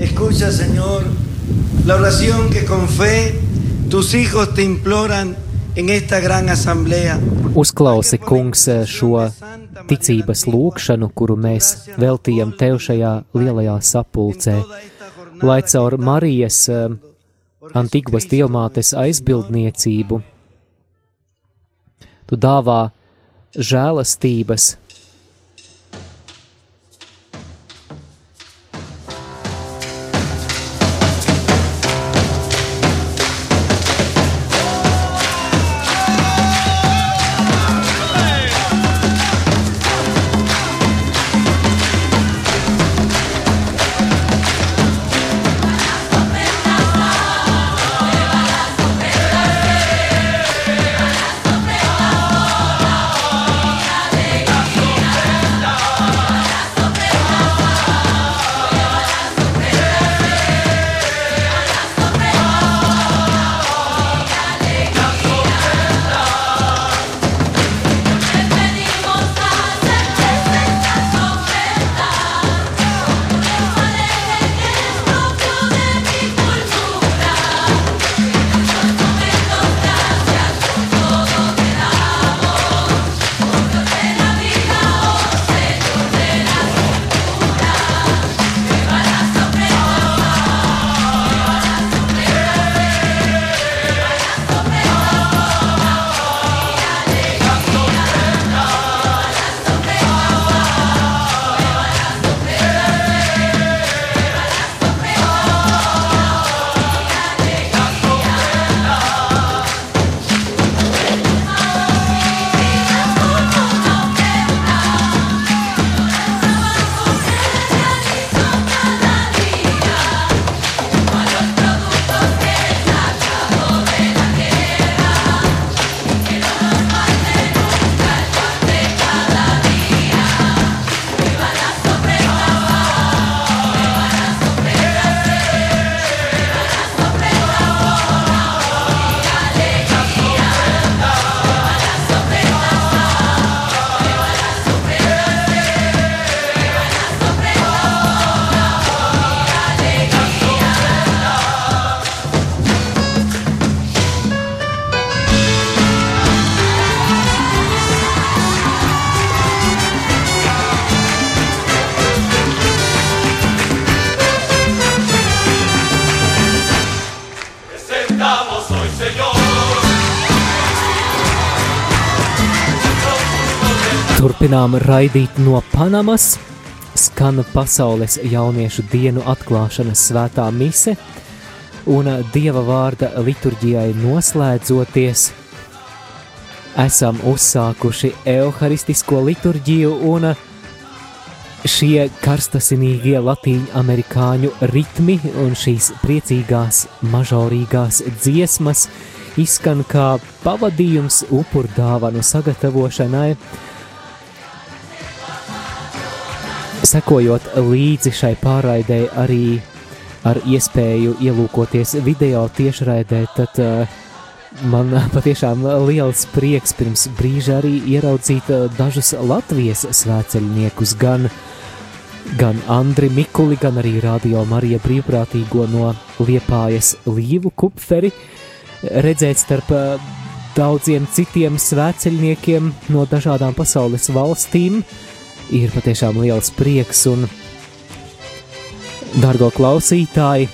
Escucha, Señor, la oración que con fe tus hijos te imploran en esta gran asamblea.
Uzklausi, kungs, šo ticības lūkšanu, kuru mēs veltījam tev šajā lielajā sapulcē, lai caur Marijas eh, Antigvas diamātes aizbildniecību tu dāvā žēlastības Turpinām raidīt no Panamas, skan pasaules jauniešu dienu atklāšanas svētā mise, un Dieva vārda liturģijai noslēdzoties, esam uzsākuši evharistisko liturģiju un šie karstasinīgie latīņu amerikāņu ritmi un šīs priecīgās mažorīgās dziesmas izskan kā pavadījums upurdāvanu sagatavošanai, sekojot līdzi šai pārraidē arī ar iespēju ielūkoties video tiešraidē, tad uh, man patiešām liels prieks pirms brīža arī ieraudzīt dažus Latvijas svēceļniekus, gan, gan Andri Mikuli, gan arī Radio Marija brīvprātīgo no Liepājas Līvu Kupferi, redzēt starp daudziem citiem svēceļniekiem no dažādām pasaules valstīm, ir patiešām liels prieks un, dargo klausītāji,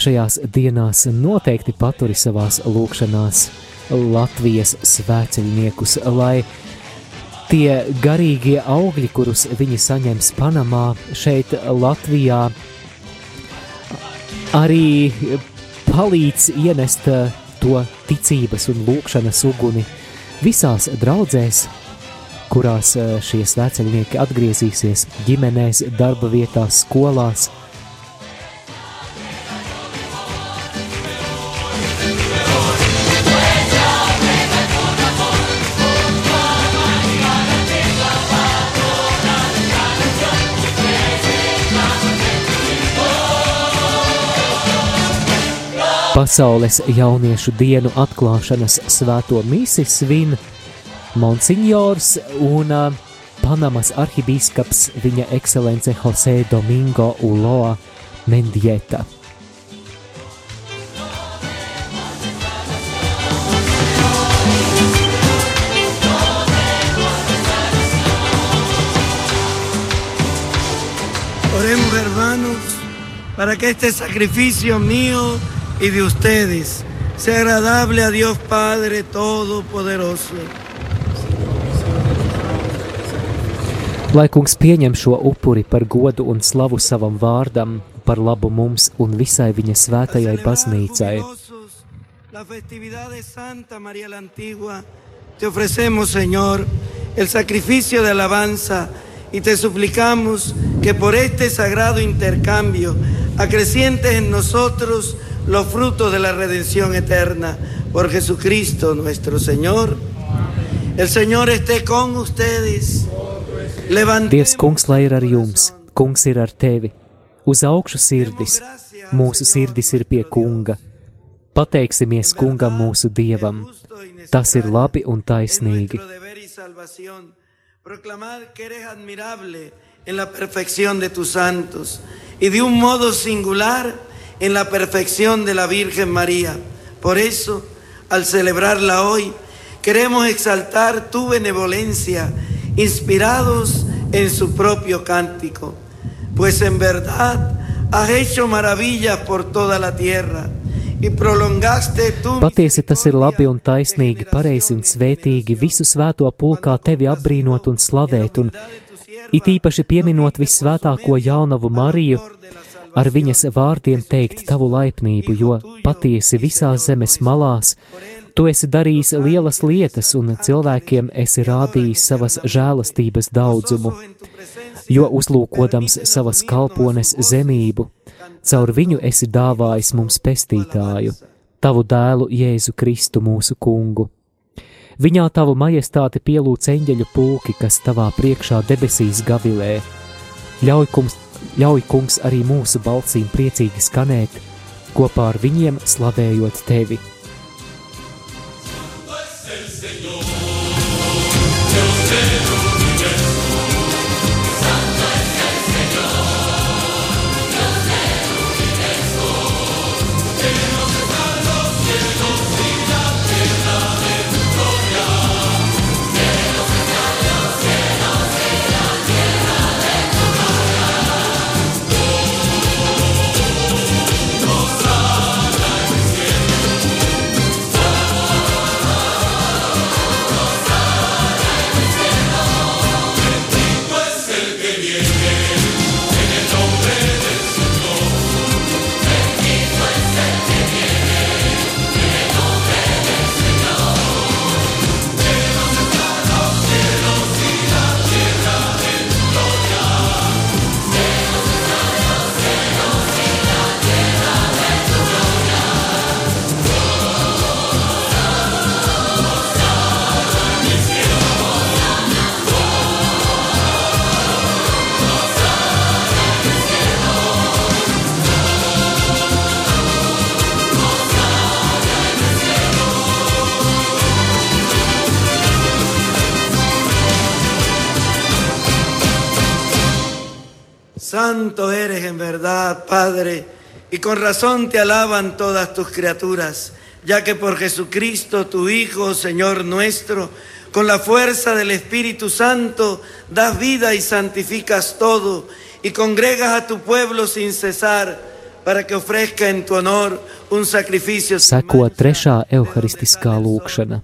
šajās dienās noteikti paturi savās lūkšanās Latvijas svēceļniekus, lai tie garīgie augļi, kurus viņi saņems Panamā, šeit Latvijā, arī palīdz ienest to ticības un lūkšanas uguni visās draudzēs, kurās šie svēceļnieki atgriezīsies ģimenēs, darba vietās, skolās, Pasaules jauniešu dienu atklāšanas svēto misi svin Monsignors un Panamas arhibīskaps viņa ekscelence Jose Domingo Uloa Mendieta.
Oremos hermanos para que este sacrificio mío y de ustedes sea agradable a Dios Padre Todopoderoso.
Lai kungs pieņem šo upuri par godu un slavu savam vārdam, par labu mums un visai viņa svētajai baznīcai.
La festividad de Santa María la Antigua, te ofrecemos, Señor, el sacrificio de alabanza y te suplicamos que por este sagrado intercambio acrecientes en nosotros los frutos de la redención eterna por Jesucristo nuestro Señor. El Señor esté con ustedes.
Dievs, kungs, lai ir ar jums, kungs ir ar tevi. Uz augšu sirdis, mūsu sirdis ir pie kunga. Pateiksimies kungam mūsu dievam. Tas ir labi un taisnīgi.
Proclamar que eres admirable en la perfección de tus santos y de un modo singular en la perfección de la Virgen María. Por eso, al celebrarla hoy, queremos exaltar tu benevolencia, inspirados en su propio cántico, pues en verdad has hecho maravillas por toda la tierra.
Patiesi tas ir labi un taisnīgi, pareizi un svētīgi visu svēto pulkā tevi apbrīnot un slavēt, un it īpaši pieminot visvētāko jaunavu Mariju, ar viņas vārdiem teikt tavu laipnību, jo patiesi visās zemes malās tu esi darījis lielas lietas un cilvēkiem esi rādījis savas žēlastības daudzumu, jo uzlūkodams savas kalpones zemību, caur viņu esi dāvājis mums pestītāju, tavu dēlu Jēzu Kristu mūsu kungu. Viņā tavu majestāti pielūdz eņģeļu pulki, kas tavā priekšā debesīs gavilē. Ļauj, kungs, ļauj kungs arī mūsu balsīm priecīgi skanēt, kopā ar viņiem slavējot tevi.
Y con razón te alaban todas tus criaturas, ya que por Jesucristo, tu Hijo, Señor nuestro, con la fuerza del Espíritu Santo, das vida y santificas todo, y congregas a tu pueblo sin cesar, para que ofrezca en tu honor un sacrificio.
Seko trešā evharistiskā lūkšana.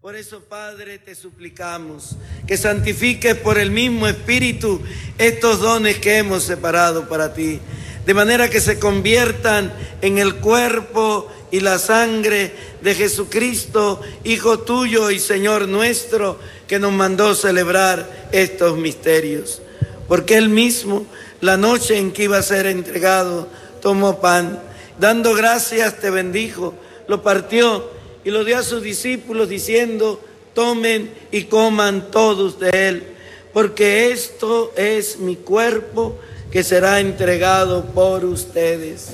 Por eso, Padre, te suplicamos que santifiques por el mismo Espíritu estos dones que hemos separado para ti, de manera que se conviertan en el cuerpo y la sangre de Jesucristo, Hijo tuyo y Señor nuestro, que nos mandó celebrar estos misterios. Porque Él mismo, la noche en que iba a ser entregado, tomó pan, dando gracias te bendijo, lo partió y lo dio a sus discípulos diciendo, tomen y coman todos de él, porque esto es mi cuerpo que será entregado por ustedes.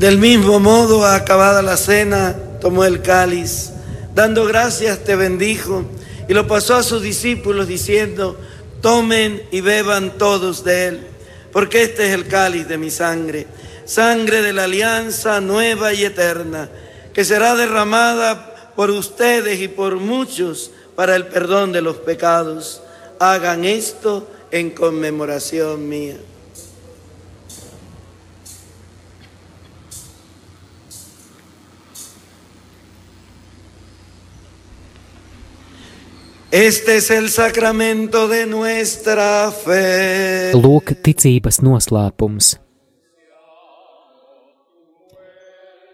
Del mismo modo, acabada la cena, tomó el cáliz, dando gracias te bendijo. Y lo pasó a sus discípulos diciendo, tomen y beban todos de él, porque este es el cáliz de mi sangre, sangre de la alianza nueva y eterna, que será derramada por ustedes y por muchos para el perdón de los pecados. Hagan esto en conmemoración mía. Este es el sacramento de nuestra fe.
Lūk, ticības noslēpums.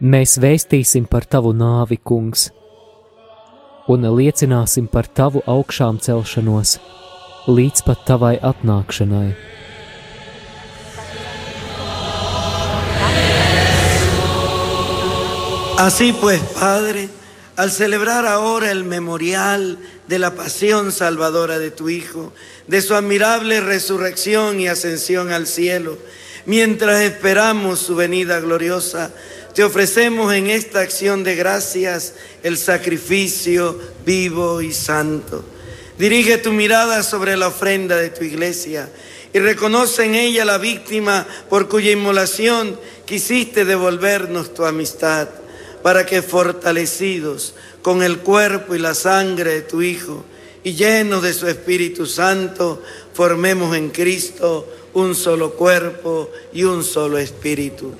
Mēs vēstīsim par tavu nāvi, kungs, un liecināsim par tavu augšām celšanos līdz pat tavai atnākšanai.
Así pues, Padre, al celebrar ahora el memorial de la pasión salvadora de tu Hijo, de su admirable resurrección y ascensión al cielo, mientras esperamos su venida gloriosa, te ofrecemos en esta acción de gracias el sacrificio vivo y santo. Dirige tu mirada sobre la ofrenda de tu iglesia y reconoce en ella la víctima por cuya inmolación quisiste devolvernos tu amistad, para que fortalecidos con el cuerpo y la sangre de tu Hijo y llenos de su Espíritu Santo, formemos en Cristo un solo cuerpo y un solo espíritu.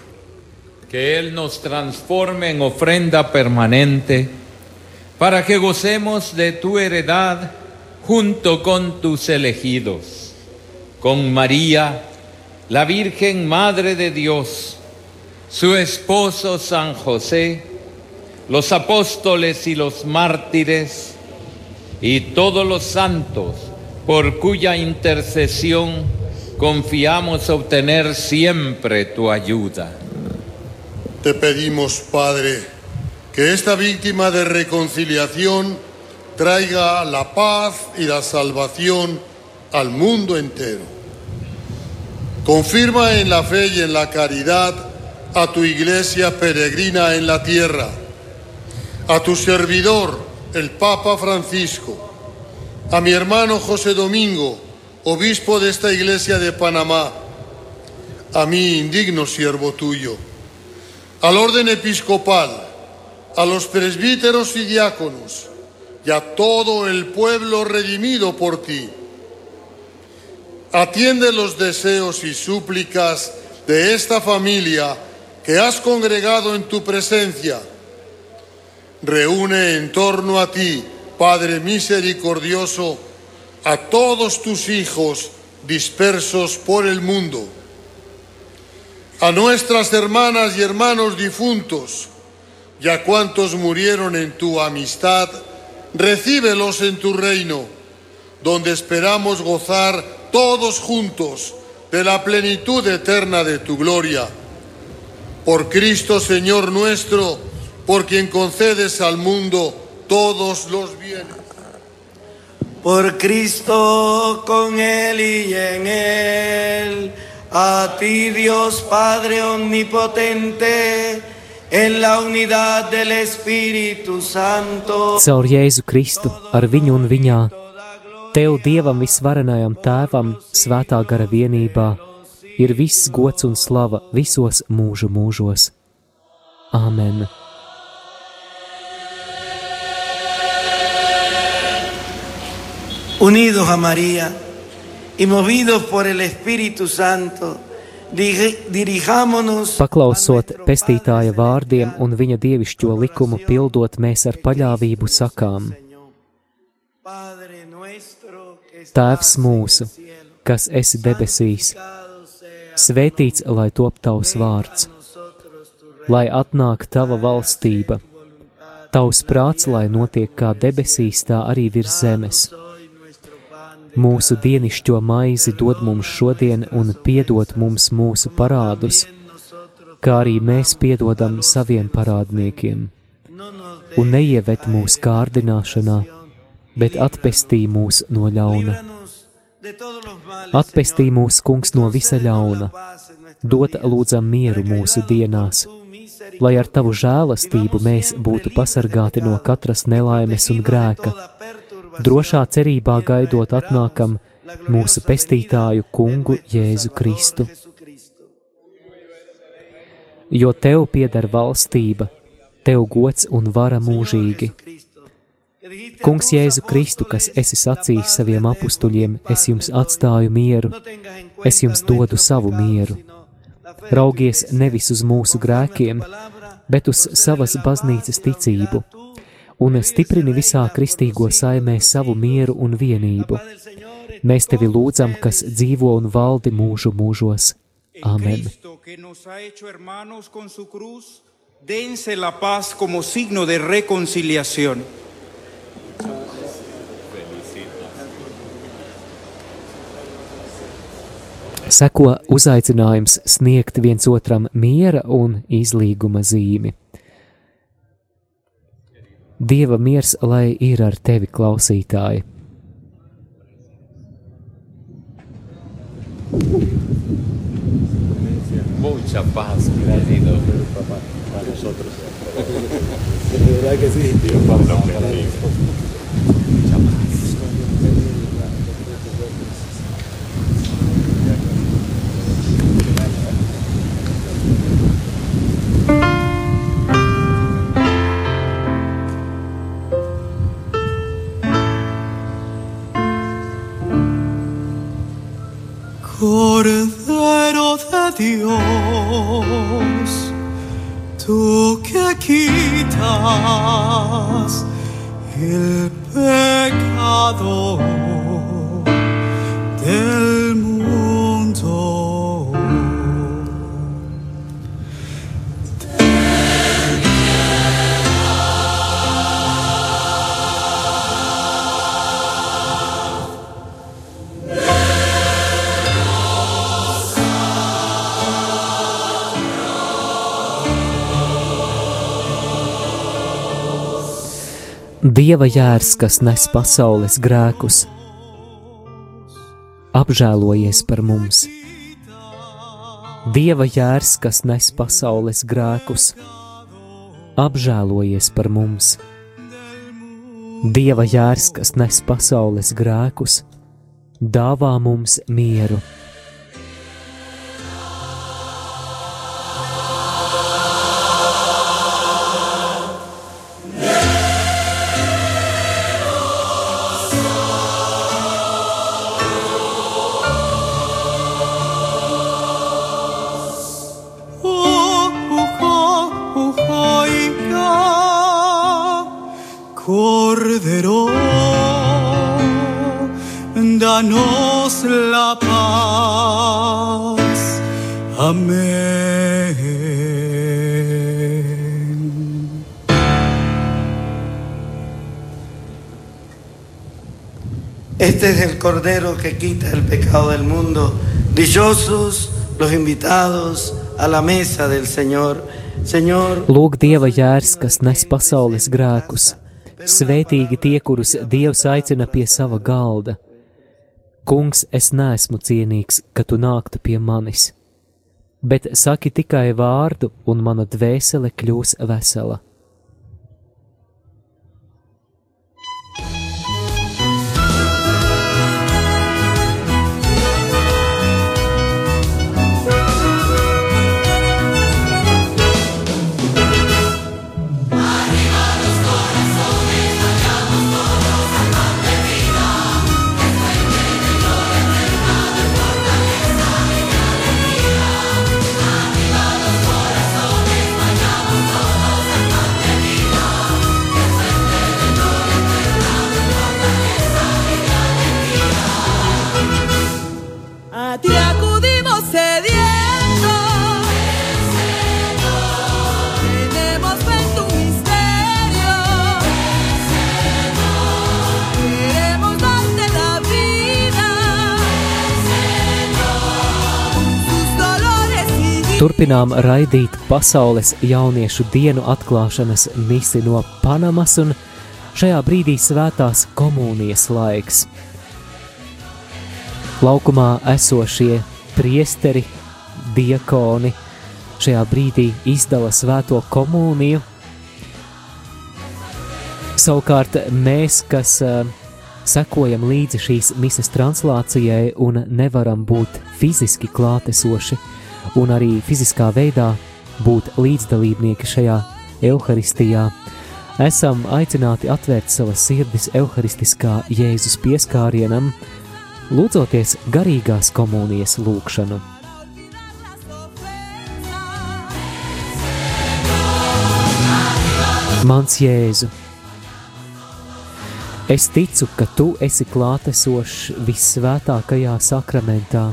Que Él nos transforme en ofrenda permanente para que gocemos de tu heredad junto con tus elegidos, con María, la Virgen Madre de Dios, su esposo San José, los apóstoles y los mártires y todos los santos por cuya intercesión confiamos obtener siempre tu ayuda.
Te pedimos, Padre, que esta víctima de reconciliación traiga la paz y la salvación al mundo entero. Confirma en la fe y en la caridad a tu iglesia peregrina en la tierra, a tu servidor, el Papa Francisco, a mi hermano José Domingo, obispo de esta iglesia de Panamá, a mí, indigno siervo tuyo, al orden episcopal, a los presbíteros y diáconos, y a todo el pueblo redimido por ti. Atiende los deseos y súplicas de esta familia que has congregado en tu presencia. Reúne en torno a ti, Padre misericordioso, a todos tus hijos dispersos por el mundo, a nuestras hermanas y hermanos difuntos, y a cuantos murieron en tu amistad, recíbelos en tu reino, donde esperamos gozar todos juntos de la plenitud eterna de tu gloria. Por Cristo Señor nuestro, por quien concedes al mundo todos los bienes.
Por Cristo, con Él y en Él, A ti Dios Padre Omnipotente, en la unidad del Espíritu Santo.
Caur Jēzu Kristu, ar viņu un viņā, Tev, Dievam visvarenajam Tēvam, svētā gara vienībā, ir viss gods un slava visos mūžu mūžos. Āmen!
Unidos a María y movidos por el Espíritu Santo,
Paklausot pestītāja vārdiem un viņa dievišķo likumu pildot, mēs ar paļāvību sakām: Tēvs mūsu, kas esi debesīs, svētīts lai top tavs vārds, lai atnāk tava valstība, tavs prāts, lai notiek kā debesīs, tā arī virs zemes. Mūsu dienišķo maizi dod mums šodien un piedod mums mūsu parādus, kā arī mēs piedodam saviem parādniekiem. Un neieved mūsu kārdināšanā, bet atpestī mūs no ļauna. Atpestī mūs, kungs, no visa ļauna, dod lūdzam mieru mūsu dienās, lai ar tavu žēlastību mēs būtu pasargāti no katras nelaimes un grēka, drošā cerībā gaidot atnākam mūsu pestītāju kungu Jēzu Kristu. Jo tev pieder valstība, tev gods un vara mūžīgi. Kungs Jēzu Kristu, kas esi sacījis saviem apstuļiem, es jums atstāju mieru, es jums dodu savu mieru. Raugies nevis uz mūsu grēkiem, bet uz savas baznīcas ticību, un stiprini visā kristīgo saimē savu mieru un vienību. Mēs tevi lūdzam, kas dzīvo un valdi mūžu mūžos. Amen.
Dense la paz como signo de reconciliación.
Seko uzaicinājums sniegt viens otram miera un izlīguma zīmi. Dieva miers, lai ir ar tevi, klausītāji!
Mucha paz, querido.
para nosotros. De verdad que sí.
Dios lo bendiga. Mucha paz.
Dios, tú que quitas el pecado del
Dieva jērs, kas nes pasaules grēkus, apžēlojies par mums. Dieva jērs, kas nes pasaules grēkus, apžēlojies par mums. Dieva jērs, kas nes pasaules grēkus, dāvā mums mieru.
Danos la paz. Amén.
Este es el Cordero que quita el pecado del mundo. Dichosos los invitados a la mesa del Señor. Señor,
Lūk, Dieva jērs, kas nes pasaules grēkus. Svētīgi tie, kurus Dievs aicina pie sava galda. Kungs, es neesmu cienīgs, ka tu nāktu pie manis, bet saki tikai vārdu, un mana dvēsele kļūs vesela. Turpinām raidīt pasaules jauniešu dienu atklāšanas misi no Panamas, un šajā brīdī svētās komunijas laiks. Laukumā esošie priesteri, diakoni šajā brīdī izdala svēto komuniju. Savukārt mēs, kas sekojam līdzi šīs mises translācijai un nevaram būt fiziski klātesoši un arī fiziskā veidā būt līdzdalībnieki šajā evaharistijā, esam aicināti atvērt savas sirdis evaharistiskā Jēzus pieskārienam, lūdzoties garīgās komunijas lūgšanu. Mans Jēzu, es ticu, ka tu esi klātesošs visvētākajā sakramentā.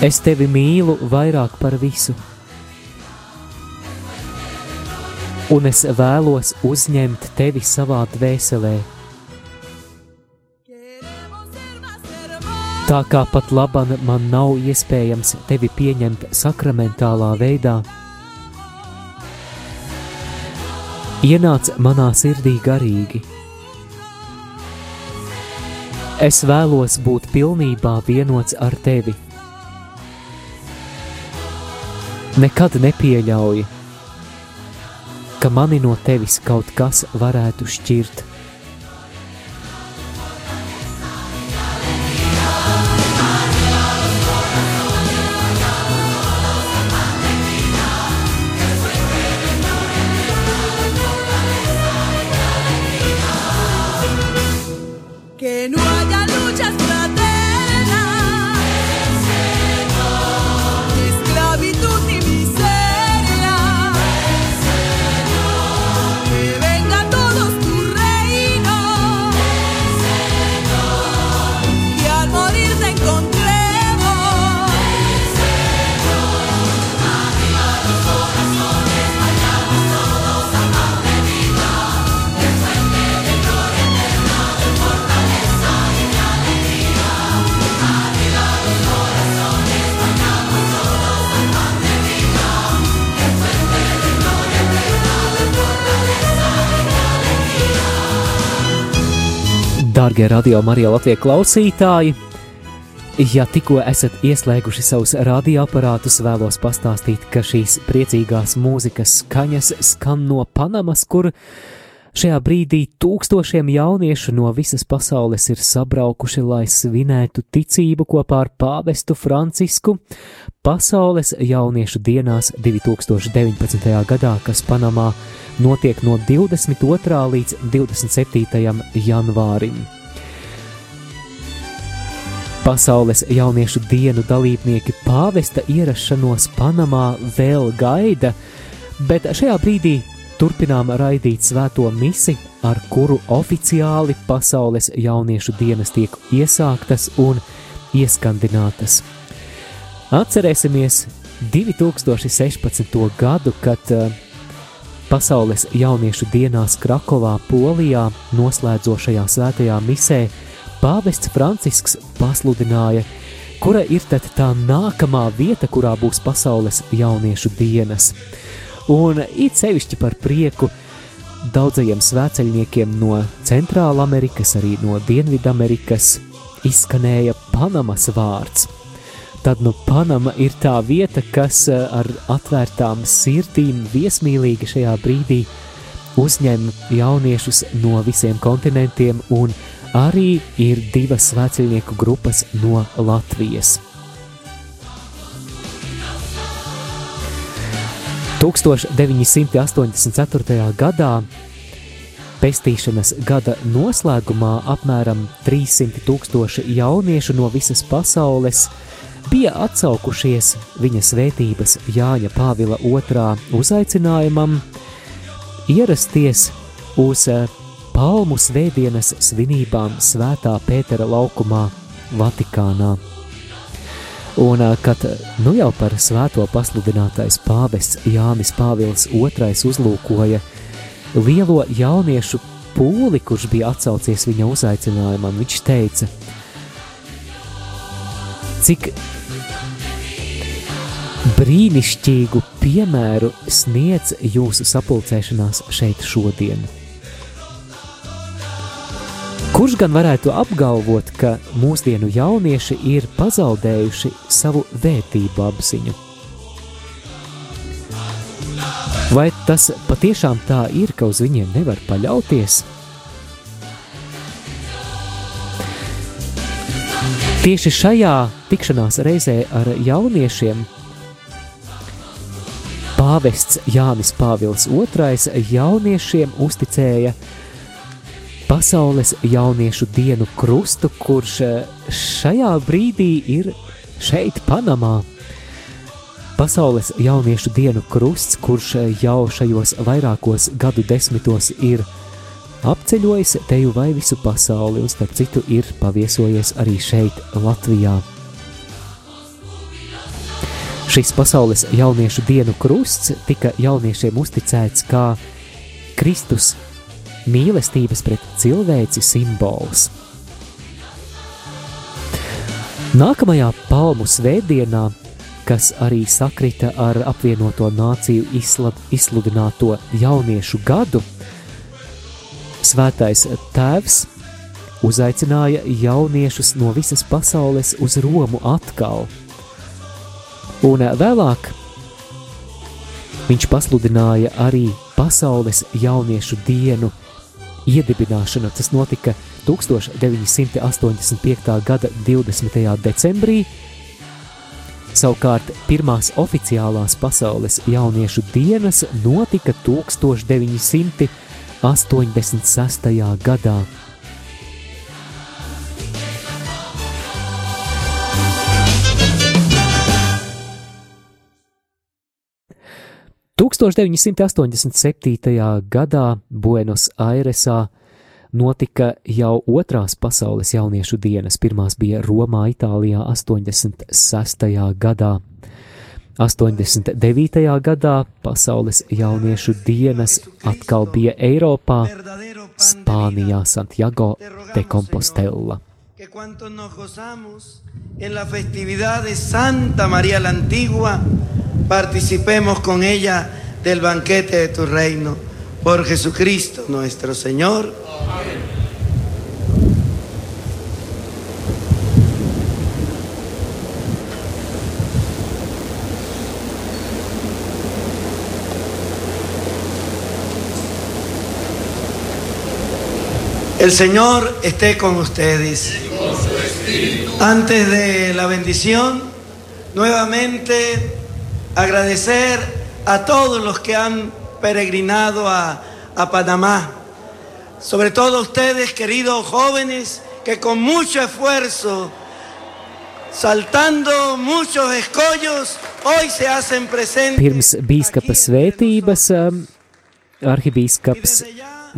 Es tevi mīlu vairāk par visu, un es vēlos uzņemt tevi savā dvēselē. Tā kā pat labam man nav iespējams tevi pieņemt sakramentālā veidā, ienāc manā sirdī garīgi. Es vēlos būt pilnībā vienots ar tevi. Nekad nepieļauju, ka mani no tevis kaut kas varētu šķirt. Dārgie radio Marija Latvijas klausītāji! Ja tikko esat ieslēguši savus radioaparātus, vēlos pastāstīt, ka šīs priecīgās mūzikas skaņas skan no Panamas, kur šajā brīdī tūkstošiem jauniešu no visas pasaules ir sabraukuši, lai svinētu ticību kopā ar pāvestu Francisku pasaules jauniešu dienās 2019. gadā, kas Panamā notiek no 22. līdz 27. janvārim. Pasaules jauniešu dienu dalībnieki pāvesta ierašanos Panamā vēl gaida, bet šajā brīdī turpinām raidīt svēto misi, ar kuru oficiāli pasaules jauniešu dienas tiek iesāktas un ieskandinātas. Atcerēsimies 2016. gadu, kad uh, Pasaules jauniešu dienās Krakovā, Polijā, noslēdzošajā svētajā misē, Pāvests Francisks pasludināja, kura ir tad tā nākamā vieta, kurā būs pasaules jauniešu dienas. Un it sevišķi par prieku daudzajiem svēceļniekiem no Centrāla Amerikas, arī no Dienvidamerikas izskanēja Panamas vārds. Tad nu Panama ir tā vieta, kas eh, ar atvērtām sirdīm viesmīlīgi šajā brīdī uzņem jauniešus no visiem kontinentiem, un arī ir divas svēceļnieku grupas no Latvijas. 1984. gadā pestīšanas gada noslēgumā apmēram 300 tūkstoši jauniešu no visas pasaules bija atsaukušies viņa svētības Jāņa Pāvila II uzaicinājumam ierasties uz eh, Palmu svētdienas svinībām Svētā Pētera laukumā Vatikānā. Un, kad nu jau par svēto pasludinātais pāvests Jānis Pāvils II uzlūkoja lielo jauniešu pūli, kurš bija atsaucies viņa uzaicinājumam, viņš teica, cik brīnišķīgu piemēru sniedz jūsu sapulcēšanās šeit šodien. Kurš gan varētu apgalvot, ka mūsdienu jaunieši ir pazaudējuši savu vērtību apziņu? Vai tas patiešām tā ir, ka uz viņiem nevar paļauties? Tieši šajā tikšanās reizē ar jauniešiem pāvests Jānis Pāvils II jauniešiem uzticēja Pasaules jauniešu dienu krustu, kurš eh, šajā brīdī ir šeit, Panamā. Pasaules jauniešu dienu krusts, kurš eh, jau šajos vairākos gadu desmitos ir apceļojis teju vai visu pasauli, un starp citu ir paviesojies arī šeit, Latvijā. Šis pasaules jauniešu dienu krusts tika jauniešiem uzticēts kā Kristus mīlestības pret cilvēci simbols. Nākamajā palmu svētdienā, kas arī sakrita ar apvienoto nāciju izsludināto jauniešu gadu, Svētais Tēvs uzaicināja jauniešus no visas pasaules uz Romu atkal. Un vēlāk viņš pasludināja arī pasaules jauniešu dienu iedibināšana. Tas notika 1985. gada 20. decembrī. Savukārt pirmās oficiālās pasaules jauniešu dienas notika 1986. gadā. 1987. gadā Buenos Airesā notika jau otrās pasaules jauniešu dienas. Pirmās bija Romā, Itālijā 86. gadā. 89. gadā pasaules jauniešu dienas atkal bija Eiropā, Spānijā, Santiago de Compostela. Que cuantos nos gozamos en la festividad de Santa María la Antigua,
participemos con ella del banquete de tu reino. Por Jesucristo nuestro Señor. El Señor esté con ustedes. Antes de la bendición, nuevamente agradecer a todos los que han peregrinado a, a Panamá, sobre todo ustedes, queridos jóvenes, que con mucho esfuerzo, saltando muchos escollos, hoy se hacen presentes.
Pirms bīskapa svētības, um, arhibīskaps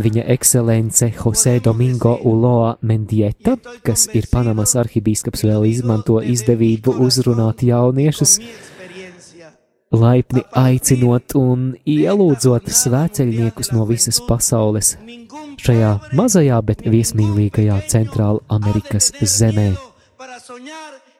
viņa ekscelence Jose Domingo Uloa Mendieta, kas ir Panamas arhibīskaps, vēl izmanto izdevību uzrunāt jauniešus laipni aicinot un ielūdzot svēceļniekus no visas pasaules šajā mazajā, bet viesmīlīgajā Centrāla Amerikas zemē.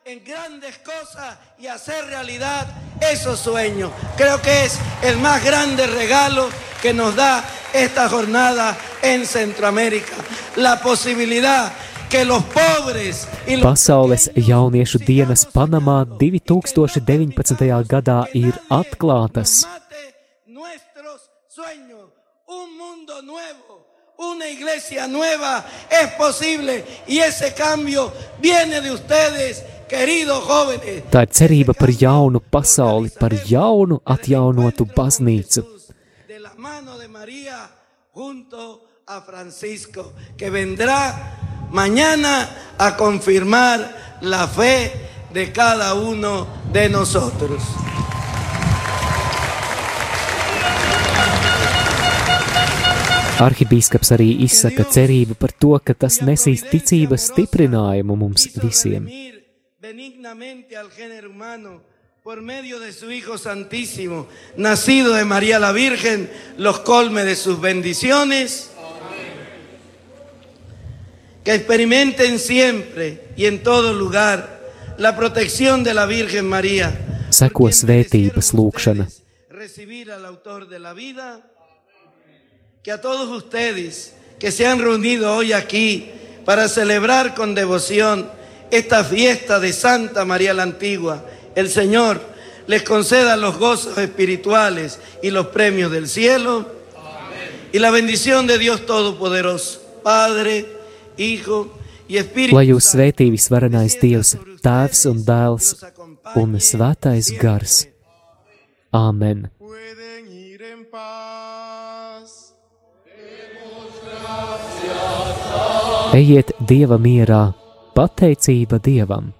en grandes cosas y hacer realidad esos sueños. Creo que es el más grande regalo que nos da esta jornada en Centroamérica. La posibilidad
Pasaules jauniešu dienas Panamā 2019. gadā ir atklātas.
una iglesia nueva es posible y ese cambio viene de ustedes.
Tā ir cerība par jaunu pasauli, par jaunu atjaunotu baznīcu.
junto a Francisco, que vendrá mañana a confirmar la fe de cada uno de nosotros.
Arhibīskaps arī izsaka cerību par to, ka tas nesīs ticības stiprinājumu mums visiem.
benignamente al género humano por medio de su Hijo Santísimo, nacido de María la Virgen, los colme de sus bendiciones. Que experimenten siempre y en todo lugar la protección de la Virgen María.
Seko svētības lūkšana.
recibir al autor de la vida, que a todos ustedes que se han reunido hoy aquí para celebrar con devoción esta fiesta de Santa María la Antigua, el Señor les conceda los gozos espirituales y los premios del cielo y la bendición de Dios Todopoderoso, Padre,
Lai jūs svētī visvarenais Dievs, Tēvs un Dēls un Svētais Gars. Āmen! Ejiet Dieva mierā, pateicība Dievam!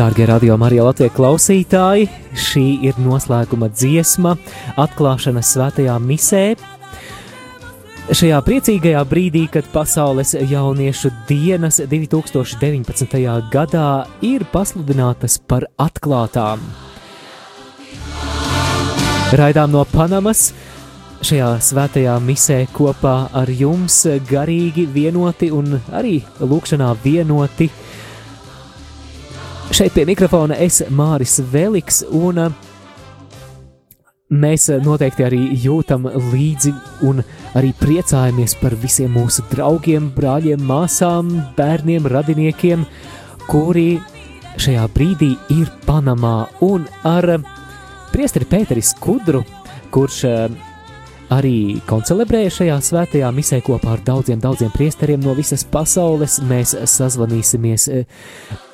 Dārgie radio Marija Latvijas klausītāji, šī ir noslēguma dziesma atklāšanas svētajā misē. Šajā priecīgajā brīdī, kad pasaules jauniešu dienas 2019. gadā ir pasludinātas par atklātām. Raidām no Panamas. Šajā svētajā misē kopā ar jums garīgi vienoti un arī lūkšanā vienoti
Šeit pie mikrofona es Māris Veliks, un uh, mēs noteikti arī jūtam līdzi un arī priecājamies par visiem mūsu draugiem, brāļiem, māsām, bērniem, radiniekiem, kuri šajā brīdī ir Panamā. Un ar priesteri Pēteri Skudru, kurš arī koncelebrēja šajā svētajā misē kopā ar daudziem, daudziem priesteriem no visas pasaules. Mēs sazvanīsimies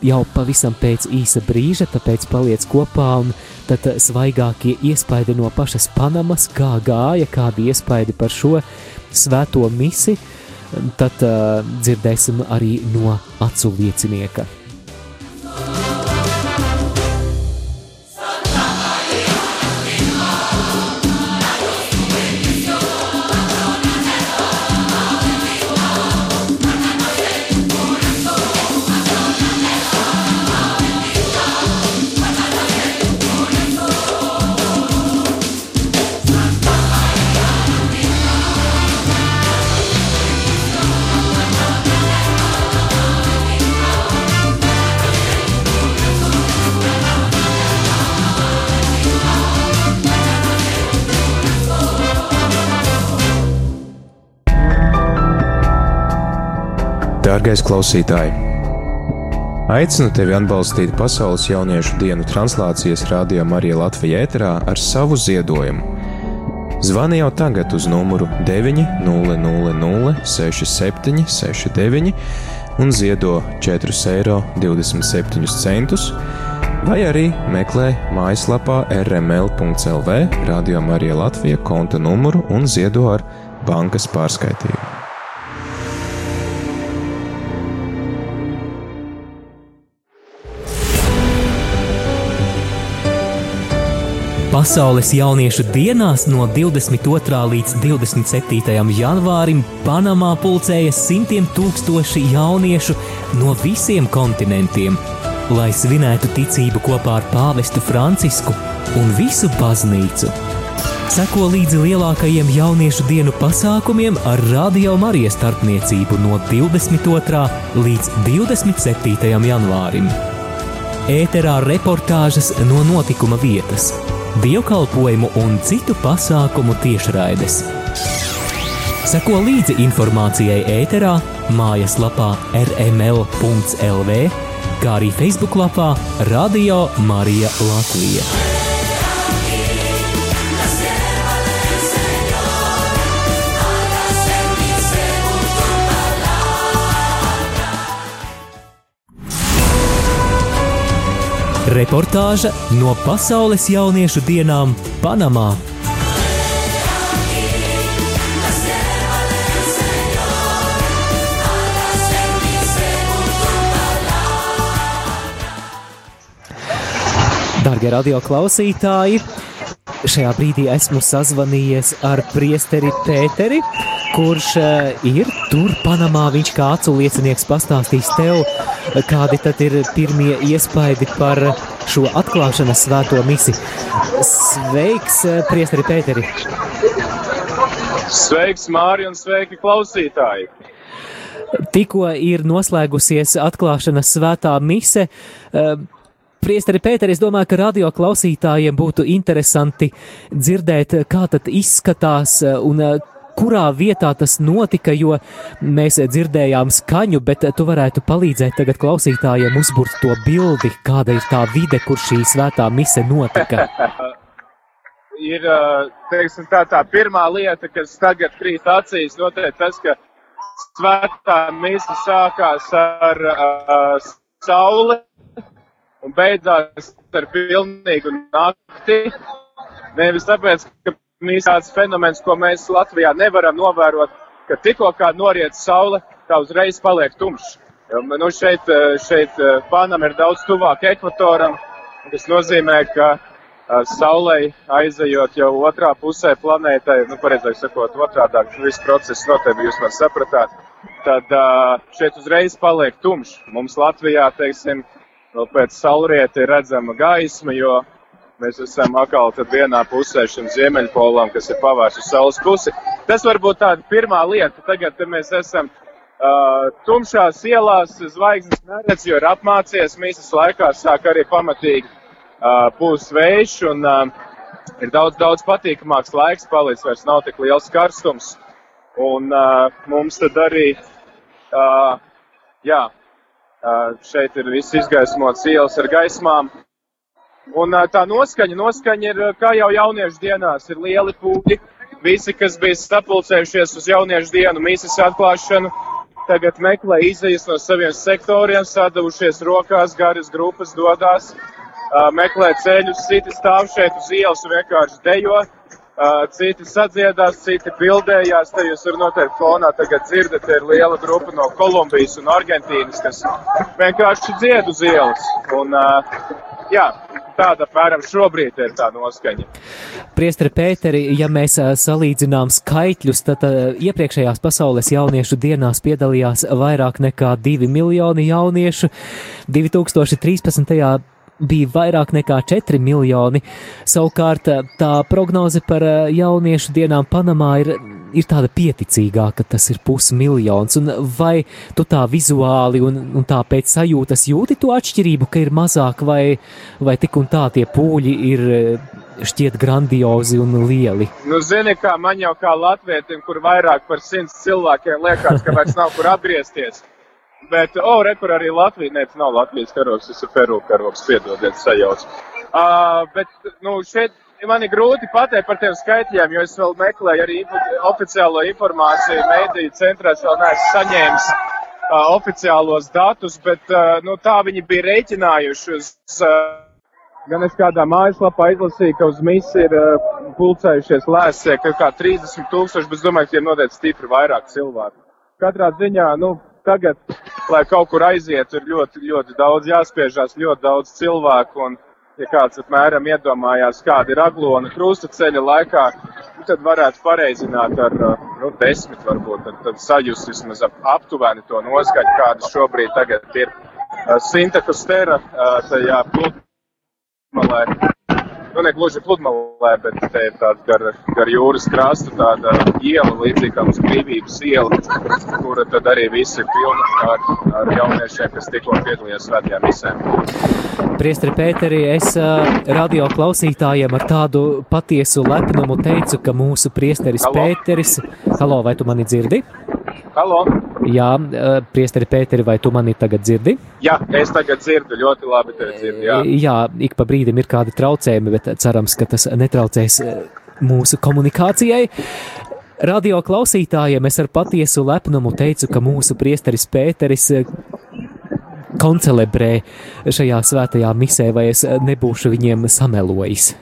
jau pavisam pēc īsa brīža, tāpēc paliec kopā un tad svaigākie iespaidi no pašas Panamas, kā gāja, kādi iespaidi par šo svēto misi, tad uh, dzirdēsim arī no acu liecinieka.
Dārgais klausītāj! Aicinu tevi atbalstīt Pasaules jauniešu dienu translācijas radio Marija Latvijā ēterā ar savu ziedojumu. Zvani jau tagad uz numuru 900 6769 un ziedo 4,27 eiro, vai arī meklē mājaslapā rml.clv radio Marija Latvija konta numuru un ziedo ar bankas pārskaitījumu.
Pasaules jauniešu dienās no 22. līdz 27. janvārim Panamā pulcējas simtiem tūkstoši jauniešu no visiem kontinentiem, lai svinētu ticību kopā ar pāvestu Francisku un visu baznīcu. Seko līdzi lielākajiem jauniešu dienu pasākumiem ar Radio Marijas starpniecību no 22. līdz 27. janvārim. Ēterā reportāžas no notikuma vietas dievkalpojumu un citu pasākumu tiešraides. Seko līdzi informācijai ēterā, mājaslapā rml.lv, kā arī Facebook lapā Radio Marija Latvija. Reportāža no pasaules jauniešu dienām Panamā. Darbie radio klausītāji, šajā brīdī esmu sazvanījies ar priesteri Pēteri, kurš ir tur Panamā. Viņš kā acu liecinieks pastāstīs tev, kādi tad ir pirmie iespaidi par šo atklāšanas svēto misi. Sveiks, priesteri Pēteri!
Sveiks, Māri, un sveiki, klausītāji!
Tikko ir noslēgusies atklāšanas svētā mise. Priesteri Pēteri, es domāju, ka radio klausītājiem būtu interesanti dzirdēt, kā tad izskatās un kurā vietā tas notika, jo mēs dzirdējām skaņu, bet tu varētu palīdzēt tagad klausītājiem uzburt to bildi, kāda ir tā vide, kur šī svētā mise notika.
ir teiksim, tā, tā pirmā lieta, kas tagad krīt acīs, noteikti tas, ka svētā mise sākās ar uh, sauli un beidzās ar pilnīgu nakti. Nevis tāpēc, ka Mīs tāds fenomens, ko mēs Latvijā nevaram novērot, ka tikko kā noriet saule, tā uzreiz paliek tumšs. Nu, šeit, šeit Panam ir daudz tuvāk ekvatoram, kas nozīmē, ka saulei aizejot jau otrā pusē planētai, nu, pareizāk sakot, otrādāk, viss process notiek, jūs man sapratāt, tad šeit uzreiz paliek tumšs. Mums Latvijā, teiksim, vēl pēc saulrieta ir redzama gaisma, jo Mēs esam atkal vienā pusē šim ziemeļpolam, kas ir pavērsts uz saules pusi. Tas varbūt tāda pirmā lieta. Tagad mēs esam Uh, tumšās ielās zvaigznes neredz, jo ir apmācies. Mīsas laikā sāk arī pamatīgi uh, pūst vējš un uh, ir daudz, daudz patīkamāks laiks palicis, vairs nav tik liels karstums. Un uh, mums tad arī, uh, jā, uh, šeit ir viss izgaismots ielas ar gaismām. Un uh, tā noskaņa, noskaņa ir, kā jau jauniešu dienās, ir lieli pūļi. Visi, kas bija sapulcējušies uz jauniešu dienu, mīsas atklāšanu, tagad meklē izējas no saviem sektoriem, sadavušies rokās, garas grupas dodās, uh, meklē ceļus, citi stāv šeit uz ielas un vienkārši dejo, citi sadziedās, citi bildējās, te jūs varat noteikti fonā tagad dzirdat, ir liela grupa no Kolumbijas un Argentīnas, kas vienkārši dzied uz ielas. Un, jā, tāda apmēram šobrīd ir tā noskaņa.
Priestri Pēteri, ja mēs salīdzinām skaitļus, tad iepriekšējās pasaules jauniešu dienās piedalījās vairāk nekā 2 miljoni jauniešu. 2013 bija vairāk nekā 4 miljoni. Savukārt tā prognoze par jauniešu dienām Panamā ir, ir tāda pieticīgāka, tas ir pusmiljons. Vai tu tā vizuāli un, un tā pēc sajūtas jūti to atšķirību, ka ir mazāk vai, vai tik un tā tie pūļi ir šķiet grandiozi un lieli?
Nu, zini, kā man jau kā latvietim, kur vairāk par simts cilvēkiem liekas, ka vairs nav kur atgriezties. Bet, oh, re, kur arī Latvija, nē, tas nav Latvijas karogs, tas ir Peru karogs, piedodiet, sajauc. Uh, bet, nu, šeit man ir grūti pateikt par tiem skaitļiem, jo es vēl meklēju arī oficiālo informāciju, mēdīju centrās vēl neesmu saņēmis uh, oficiālos datus, bet, uh, nu, tā viņi bija rēķinājuši uz, uh, gan es kādā mājaslapā izlasīju, ka uz misi ir uh, pulcējušies lēsie, ka kā 30 tūkstoši, bet es domāju, ka tie ir noteikti stipri vairāk cilvēku. Katrā ziņā, nu, tagad, lai kaut kur aizietu, ir ļoti, ļoti daudz jāspiežās, ļoti daudz cilvēku. Un, ja kāds apmēram iedomājās, kāda ir aglona krusta ceļa laikā, nu, tad varētu pareizināt ar nu, desmit, varbūt tad, tad sajust vismaz ap, aptuveni to noskaņu, kāda šobrīd tagad ir. Sinta Kostera, tajā pludmalē, nu ne gluži pludmalē, bet te ir tāds gar, gar jūras krastu tāda iela, līdzīgi kā mums brīvības iela, kura tad arī visi ir pilna ar, ar jauniešiem, kas tikko piedalījās svētajā misē.
Priestri Pēteri, es radio klausītājiem ar tādu patiesu lepnumu teicu, ka mūsu priesteris
Halo.
Pēteris, halo, vai tu mani dzirdi?
Halo?
Jā, priesteri Pēteri, vai tu mani tagad dzirdi?
Jā, es tagad dzirdu, ļoti labi tevi dzirdu, jā.
Jā, ik pa brīdim ir kādi traucējumi, bet cerams, ka tas netraucēs mūsu komunikācijai. Radio klausītājiem es ar patiesu lepnumu teicu, ka mūsu priesteris Pēteris koncelebrē šajā svētajā misē, vai es nebūšu viņiem samelojis.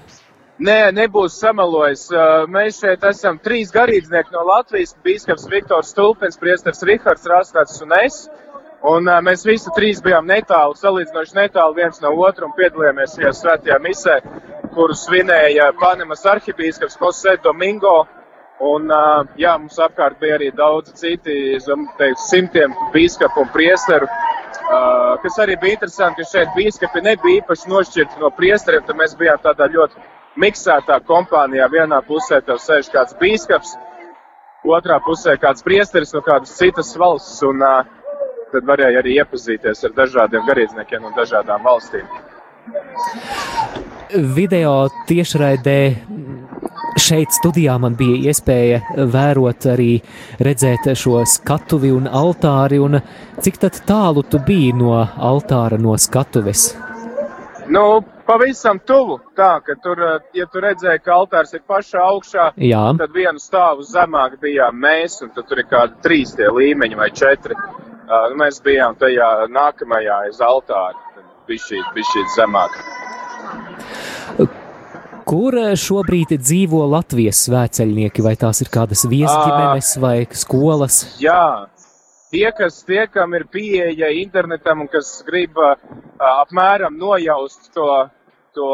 Nē, nebūs samelojis. Uh, Mēs šeit esam trīs garīdznieki no Latvijas - bīskaps Viktors Stulpins, priestars Rihards Rastāts un es. Un mēs visi trīs bijām netālu, salīdzinoši netālu viens no otru un piedalījāmies šajā svētajā misē, kuru svinēja Panemas arhibīskaps Jose Domingo. Un, jā, mums apkārt bija arī daudz citi, es teiktu, simtiem bīskapu un priesteru. Kas arī bija interesanti, ka šeit bīskapi nebija īpaši nošķirti no priesteriem, tad mēs bijām tādā ļoti miksētā kompānijā. Vienā pusē tev sēž kāds bīskaps, otrā pusē kāds priesteris no kādas citas valsts, un uh, tad varēja arī iepazīties ar dažādiem garīdzniekiem no dažādām valstīm.
Video tiešraidē šeit studijā man bija iespēja vērot arī redzēt šo skatuvi un altāri, un cik tālu tu biji no altāra, no skatuves?
Nu, pavisam tuvu. Tā, ka tur, eh, ja tu redzēji, ka altārs ir pašā augšā,
Jā.
tad vienu stāvu zemāk bijām mēs, un tur ir kādi trīs tie līmeņi vai četri. Uh, mēs bijām tajā nākamajā aiz altāra, bija šī, zemāk.
Kur eh, šobrīd dzīvo Latvijas svēceļnieki, vai tās ir kādas viesģimenes vai skolas?
Jā, tie, kas tie, kam ir pieeja internetam un kas grib uh, apmēram nojaust to, to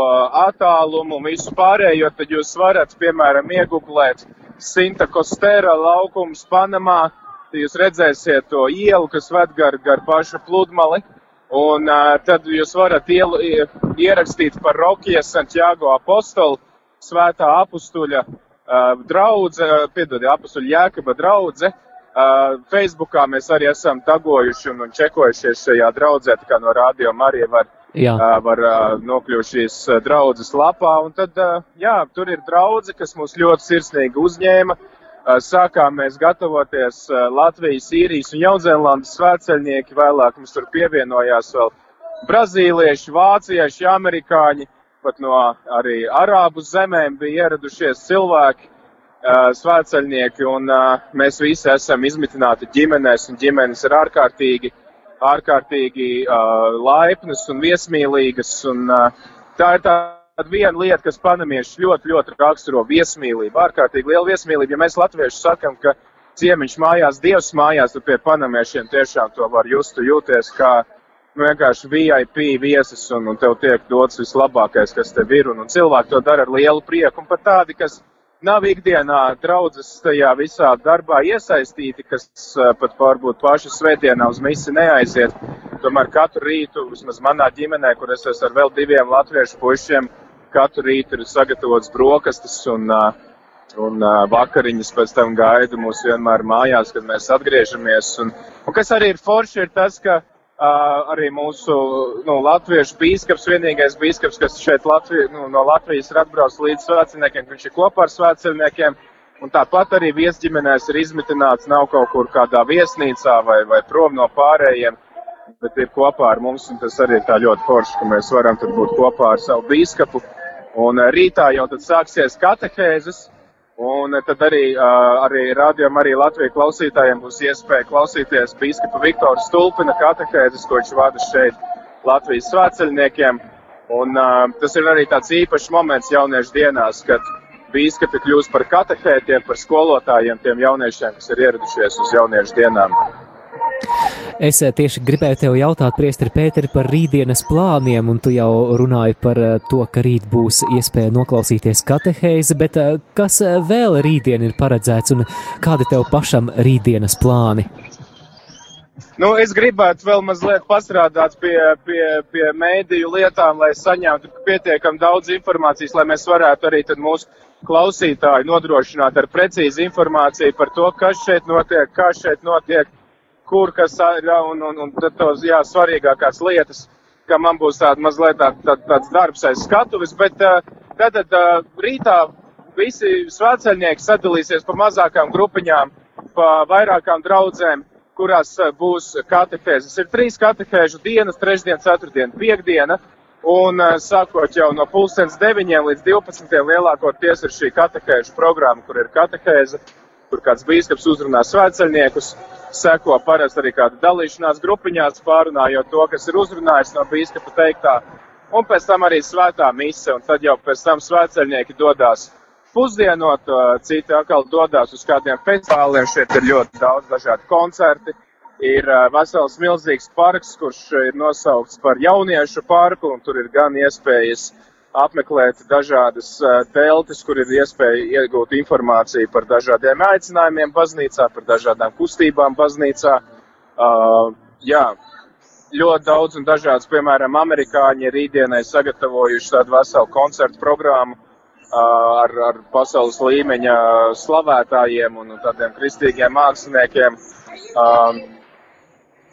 attālumu un visu pārējo, tad jūs varat, piemēram, iegooglēt Sinta Kostera laukums Panamā, tad jūs redzēsiet to ielu, kas ved gar, gar pašu pludmali. Un uh, tad jūs varat ielu, ierakstīt par Rokija Santiago apostolu, svētā apustuļa uh, draudze, piedodiet, apustuļa Jēkaba draudze, Uh, Facebookā mēs arī esam tagojuši un, un čekojušies šajā draudzē, tā kā no radio Marija var,
Jā.
var nokļūt šīs draudzes lapā. Un tad, jā, tur ir draudze, kas mūs ļoti sirsnīgi uzņēma. Sākām mēs gatavoties Latvijas, Īrijas un Jaunzēlandes svētceļnieki, vēlāk mums tur pievienojās vēl brazīlieši, vācieši, amerikāņi, pat no arī arābu zemēm bija ieradušies cilvēki svētceļnieki, un mēs visi esam izmitināti ģimenēs, un ģimenes ir ārkārtīgi, ārkārtīgi laipnas un viesmīlīgas, un tā ir tāda viena lieta, kas panamieši ļoti, ļoti raksturo viesmīlību, ārkārtīgi liela viesmīlība. Ja mēs latvieši sakam, ka ciemiņš mājās, dievs mājās, tad pie panamiešiem tiešām to var just, tu jūties kā nu, vienkārši VIP viesis, un, un tev tiek dots vislabākais, kas tev ir, un, un cilvēki to dara ar lielu prieku, un pat tādi, kas nav ikdienā draudzes tajā visā darbā iesaistīti, kas uh, pat varbūt paši svētdienā uz misi neaiziet. Tomēr katru rītu, vismaz manā ģimenē, kur es esmu ar vēl diviem latviešu pušiem, katru rītu ir sagatavots brokastis un, uh, un uh, vakariņas pēc tam gaidu mūs vienmēr mājās, kad mēs atgriežamies. Un, un kas arī ir forši, ir tas, ka Uh, arī mūsu nu, latviešu bīskaps, vienīgais bīskaps, kas šeit Latvi, nu, no Latvijas ir atbraucis līdz svētceļniekiem, viņš ir kopā ar svētceļniekiem. Un tāpat arī viesģimenēs ir izmitināts, nav kaut kur kādā viesnīcā vai, vai prom no pārējiem, bet ir kopā ar mums, un tas arī ir tā ļoti forši, ka mēs varam tur būt kopā ar savu bīskapu. Un rītā jau tad sāksies katehēzes, Un tad arī, arī rādījām arī Latviju klausītājiem būs iespēja klausīties bīskapa Viktora Stulpina katehēzes, ko viņš vada šeit Latvijas svētceļniekiem. Un tas ir arī tāds īpašs moments jauniešu dienās, kad bīskapi kļūst par katehētiem, par skolotājiem tiem jauniešiem, kas ir ieradušies uz jauniešu dienām.
Es eh, tieši gribēju tev jautāt, Priesteri Pēteri, par rītdienas plāniem, un tu jau runāji par eh, to, ka rīt būs iespēja noklausīties katehēzi, bet eh, kas vēl rītdien ir paredzēts un kādi tev pašam rītdienas plāni?
Nu, es gribētu vēl mazliet pastrādāt pie, pie, pie mēdīju lietām, lai saņemtu pietiekami daudz informācijas, lai mēs varētu arī mūsu klausītāju nodrošināt ar precīzu informāciju par to, kas šeit notiek, kā šeit notiek kur kas ir, un, un, un tos, jā, svarīgākās lietas, ka man būs tāda mazliet tā, tā, tāds darbs aiz skatuves, bet tad, tad rītā visi svētceļnieki sadalīsies pa mazākām grupiņām, pa vairākām draudzēm, kurās būs katehēzes. Ir trīs katehēžu dienas, trešdiena, ceturtdiena, piekdiena, un sākot jau no pulkstens 9 līdz 12 lielākoties ir šī katehēžu programma, kur ir katehēze, kur kāds bīskaps uzrunā svētceļniekus, seko parasti arī kāda dalīšanās grupiņās, pārunājot to, kas ir uzrunājis no bīskapa teiktā, un pēc tam arī svētā mise, un tad jau pēc tam svētceļnieki dodās pusdienot, citi atkal dodās uz kādiem festivāliem, šeit ir ļoti daudz dažādi koncerti, ir vesels milzīgs parks, kurš ir nosaukts par jauniešu parku, un tur ir gan iespējas apmeklēt dažādas teltis, kur ir iespēja iegūt informāciju par dažādiem aicinājumiem baznīcā, par dažādām kustībām baznīcā. Uh, jā, ļoti daudz un dažāds, piemēram, amerikāņi rītdienai sagatavojuši tādu veselu koncertu programmu uh, ar, ar pasaules līmeņa slavētājiem un tādiem kristīgiem māksliniekiem. Um,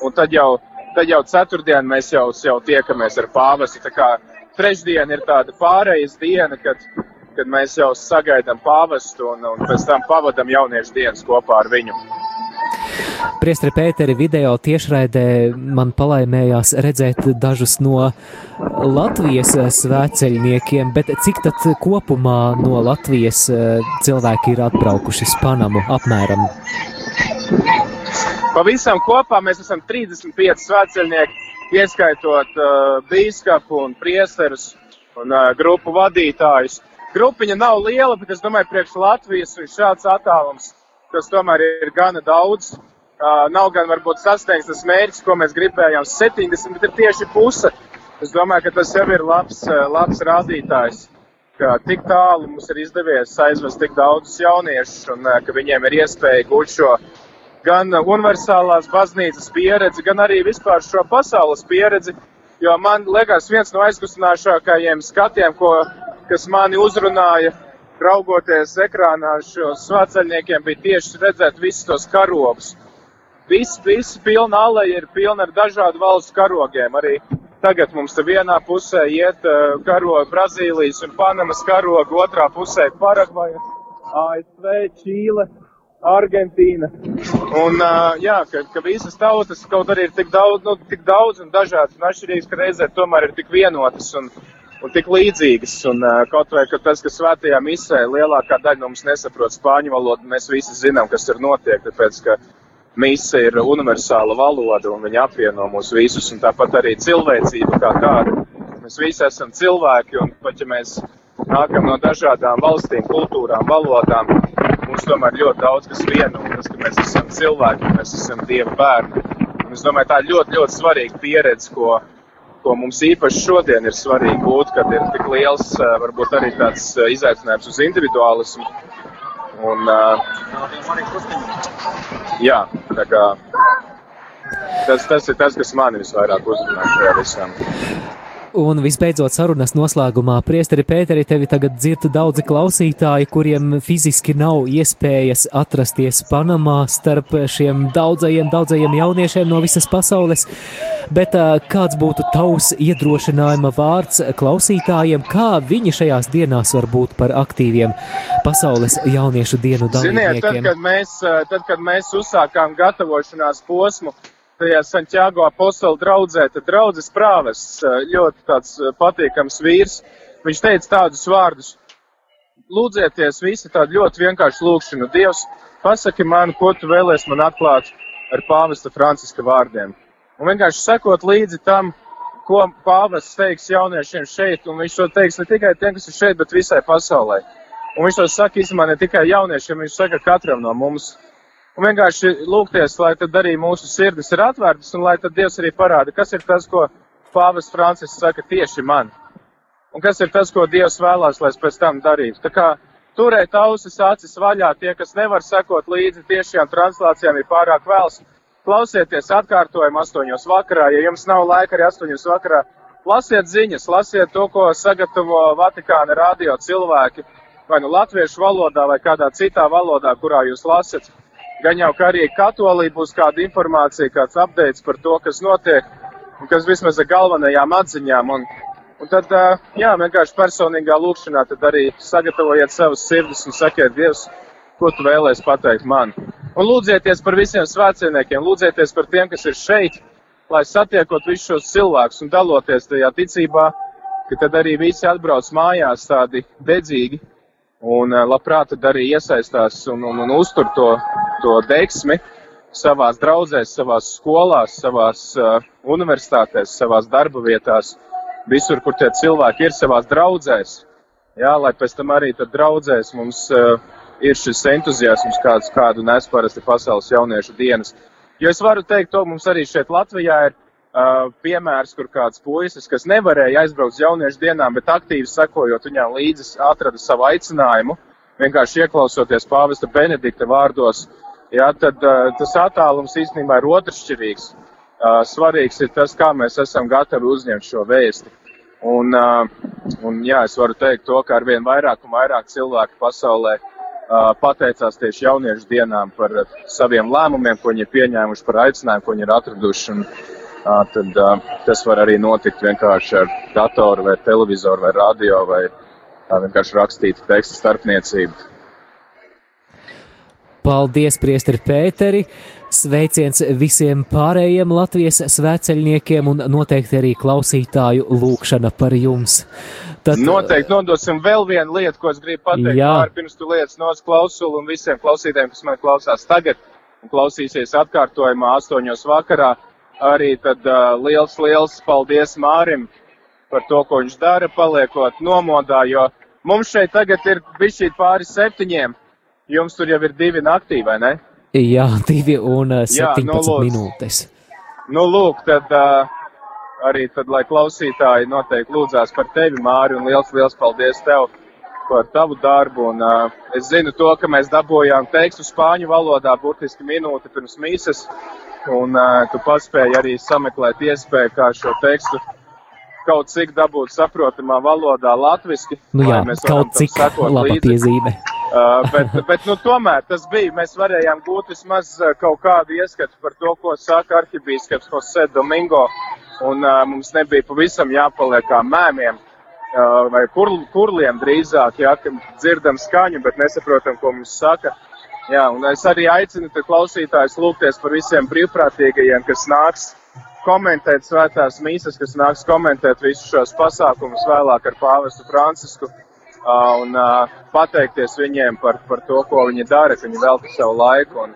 un tad jau, tad jau ceturtdien mēs jau, jau tiekamies ar pāvesi. Tā kā trešdiena ir tāda pārejas diena, kad, kad mēs jau sagaidām pāvestu un, un pēc tam pavadam jauniešu dienas kopā ar viņu.
Priestri Pēteri video tiešraidē man palaimējās redzēt dažus no Latvijas svētceļniekiem, bet cik tad kopumā no Latvijas eh, cilvēki ir atbraukuši uz Panamu apmēram?
Pavisam kopā mēs esam 35 svētceļnieki, ieskaitot uh, bīskapu un priesterus un uh, grupu vadītājus. Grupiņa nav liela, bet es domāju, priekš Latvijas ir šāds attālums, kas tomēr ir gana daudz. Uh, nav gan varbūt sasniegts tas mērķis, ko mēs gribējām 70, bet ir tieši puse. Es domāju, ka tas jau ir labs, labs rādītājs, ka tik tālu mums ir izdevies aizvest tik daudzus jauniešus un ka viņiem ir iespēja gūt šo gan universālās baznīcas pieredzi, gan arī vispār šo pasaules pieredzi, jo man liekas viens no aizkustināšākajiem skatiem, ko, kas mani uzrunāja, raugoties ekrānā uz šo svētceļniekiem, bija tieši redzēt visus tos karogus. Viss, viss pilna aleja ir pilna ar dažādu valstu karogiem. Arī tagad mums te vienā pusē iet uh, karogi Brazīlijas un Panamas karogi, otrā pusē Paragvaja, ASV, Čīle, Argentīna. Un, uh, jā, ka, ka visas tautas kaut arī ir tik daudz, nu, tik daudz un dažādas un atšķirīgas, ka reizē tomēr ir tik vienotas un, un tik līdzīgas. Un uh, kaut vai, ka tas, ka svētajā misē lielākā daļa no mums nesaprot spāņu valodu, mēs visi zinām, kas tur notiek, tāpēc, ka mise ir universāla valoda un viņa apvieno mūs visus, un tāpat arī cilvēcība kā tāda. Mēs visi esam cilvēki, un pat ja mēs nākam no dažādām valstīm, kultūrām, valodām, mums tomēr ļoti daudz kas vieno, un tas, ka mēs esam cilvēki, mēs esam Dieva bērni. Un es domāju, tā ir ļoti, ļoti svarīga pieredze, ko, ko mums īpaši šodien ir svarīgi būt, kad ir tik liels, varbūt arī tāds izaicinājums uz individuālismu. Un, jā, tā kā tas, tas ir tas, kas mani visvairāk uzrunā šajā visam.
Un visbeidzot, sarunas noslēgumā, Priesteri Pēteri, tevi tagad dzird daudzi klausītāji, kuriem fiziski nav iespējas atrasties Panamā starp šiem daudzajiem, daudzajiem jauniešiem no visas pasaules. Bet kāds būtu tavs iedrošinājuma vārds klausītājiem, kā viņi šajās dienās var būt par aktīviem pasaules jauniešu dienu
Ziniet, tad,
dalībniekiem?
kad mēs, tad, kad mēs uzsākām gatavošanās posmu, tajā Santiago apostola draudzē, tad draudzes prāves ļoti tāds patīkams vīrs. Viņš teica tādus vārdus. Lūdzieties visi tādu ļoti vienkāršu lūgšanu. Dievs, pasaki man, ko tu vēlēs man atklāt ar pāvesta Franciska vārdiem. Un vienkārši sekot līdzi tam, ko pāvests teiks jauniešiem šeit, un viņš to teiks ne tikai tiem, kas ir šeit, bet visai pasaulē. Un viņš to saka īstenībā ne tikai jauniešiem, viņš saka katram no mums un vienkārši lūgties, lai tad arī mūsu sirdis ir atvērtas un lai tad Dievs arī parāda, kas ir tas, ko Pāvests Francis saka tieši man. Un kas ir tas, ko Dievs vēlās, lai es pēc tam darītu. Tā kā turēt ausis acis vaļā, tie, kas nevar sekot līdzi tiešajām translācijām, ir pārāk vēls. Klausieties atkārtojumu astoņos vakarā, ja jums nav laika arī astoņos vakarā. Lasiet ziņas, lasiet to, ko sagatavo Vatikāna radio cilvēki, vai nu latviešu valodā, vai kādā citā valodā, kurā jūs lasat gan jau ka arī katolī būs kāda informācija, kāds updates par to, kas notiek, un kas vismaz ar galvenajām atziņām. Un, un tad, jā, vienkārši personīgā lūkšanā tad arī sagatavojiet savas sirdis un sakiet, Dievs, ko tu vēlēsi pateikt man. Un lūdzieties par visiem svētcieniekiem, lūdzieties par tiem, kas ir šeit, lai satiekot visus šos cilvēkus un daloties tajā ticībā, ka tad arī visi atbrauc mājās tādi dedzīgi un labprāt arī iesaistās un, un, un uztur to, to deksmi savās draudzēs, savās skolās, savās uh, universitātēs, savās darba vietās, visur, kur tie cilvēki ir savās draudzēs. Jā, lai pēc tam arī tad draudzēs mums uh, ir šis entuziasms, kāds, kādu nes parasti pasaules jauniešu dienas. Jo es varu teikt, to mums arī šeit Latvijā ir uh, piemērs, kur kāds puisis, kas nevarēja aizbraukt uz jauniešu dienām, bet aktīvi sekojot viņām līdzi, atrada savu aicinājumu, vienkārši ieklausoties pāvesta Benedikta vārdos, jā, tad uh, tas attālums īstenībā ir otršķirīgs. Uh, svarīgs ir tas, kā mēs esam gatavi uzņemt šo vēsti. Un, uh, un jā, es varu teikt to, ka arvien vairāk un vairāk cilvēku pasaulē uh, pateicās tieši jauniešu dienām par saviem lēmumiem, ko viņi ir pieņēmuši, par aicinājumu, ko viņi ir atraduši. Un, tad tas var arī notikt vienkārši ar datoru vai televizoru vai radio vai vienkārši rakstītu tekstu starpniecību.
Paldies, Priesteri Pēteri! Sveiciens visiem pārējiem Latvijas svēceļniekiem un noteikti arī klausītāju lūkšana par jums.
Tad, Noteikti nodosim vēl vienu lietu, ko es gribu pateikt.
Jā.
Pirms tu lietas nos klausulu un visiem klausītājiem, kas man klausās tagad un klausīsies atkārtojumā astoņos vakarā. Arī tad uh, liels, liels paldies Mārim par to, ko viņš dara, paliekot nomodā, jo mums šeit tagad ir bišķīt pāri septiņiem. Jums tur jau ir divi naktī, vai ne?
Jā, divi un uh,
Jā,
17
nu, lūdzu.
minūtes.
Nu, lūk, tad uh, arī tad, lai klausītāji noteikti lūdzās par tevi, Māri, un liels, liels paldies tev par tavu darbu. Un, uh, es zinu to, ka mēs dabūjām tekstu spāņu valodā burtiski minūti pirms mīsas, un uh, tu paspēji arī sameklēt iespēju, kā šo tekstu kaut cik dabūt saprotamā valodā latviski.
Nu jā, kaut cik laba
līdzi.
piezīme.
Uh, bet, bet nu, tomēr tas bija. Mēs varējām gūt vismaz uh, kaut kādu ieskatu par to, ko saka arhibīskaps Jose Domingo. Un uh, mums nebija pavisam jāpaliek kā mēmiem uh, vai kur, kurliem drīzāk, jā, ka dzirdam skaņu, bet nesaprotam, ko mums saka. Jā, un es arī aicinu klausītājus lūgties par visiem brīvprātīgajiem, kas nāks komentēt svētās mīsas, kas nāks komentēt visus šos pasākumus vēlāk ar pāvestu Francisku un pateikties viņiem par, par to, ko viņi dara, ka viņi velta savu laiku un,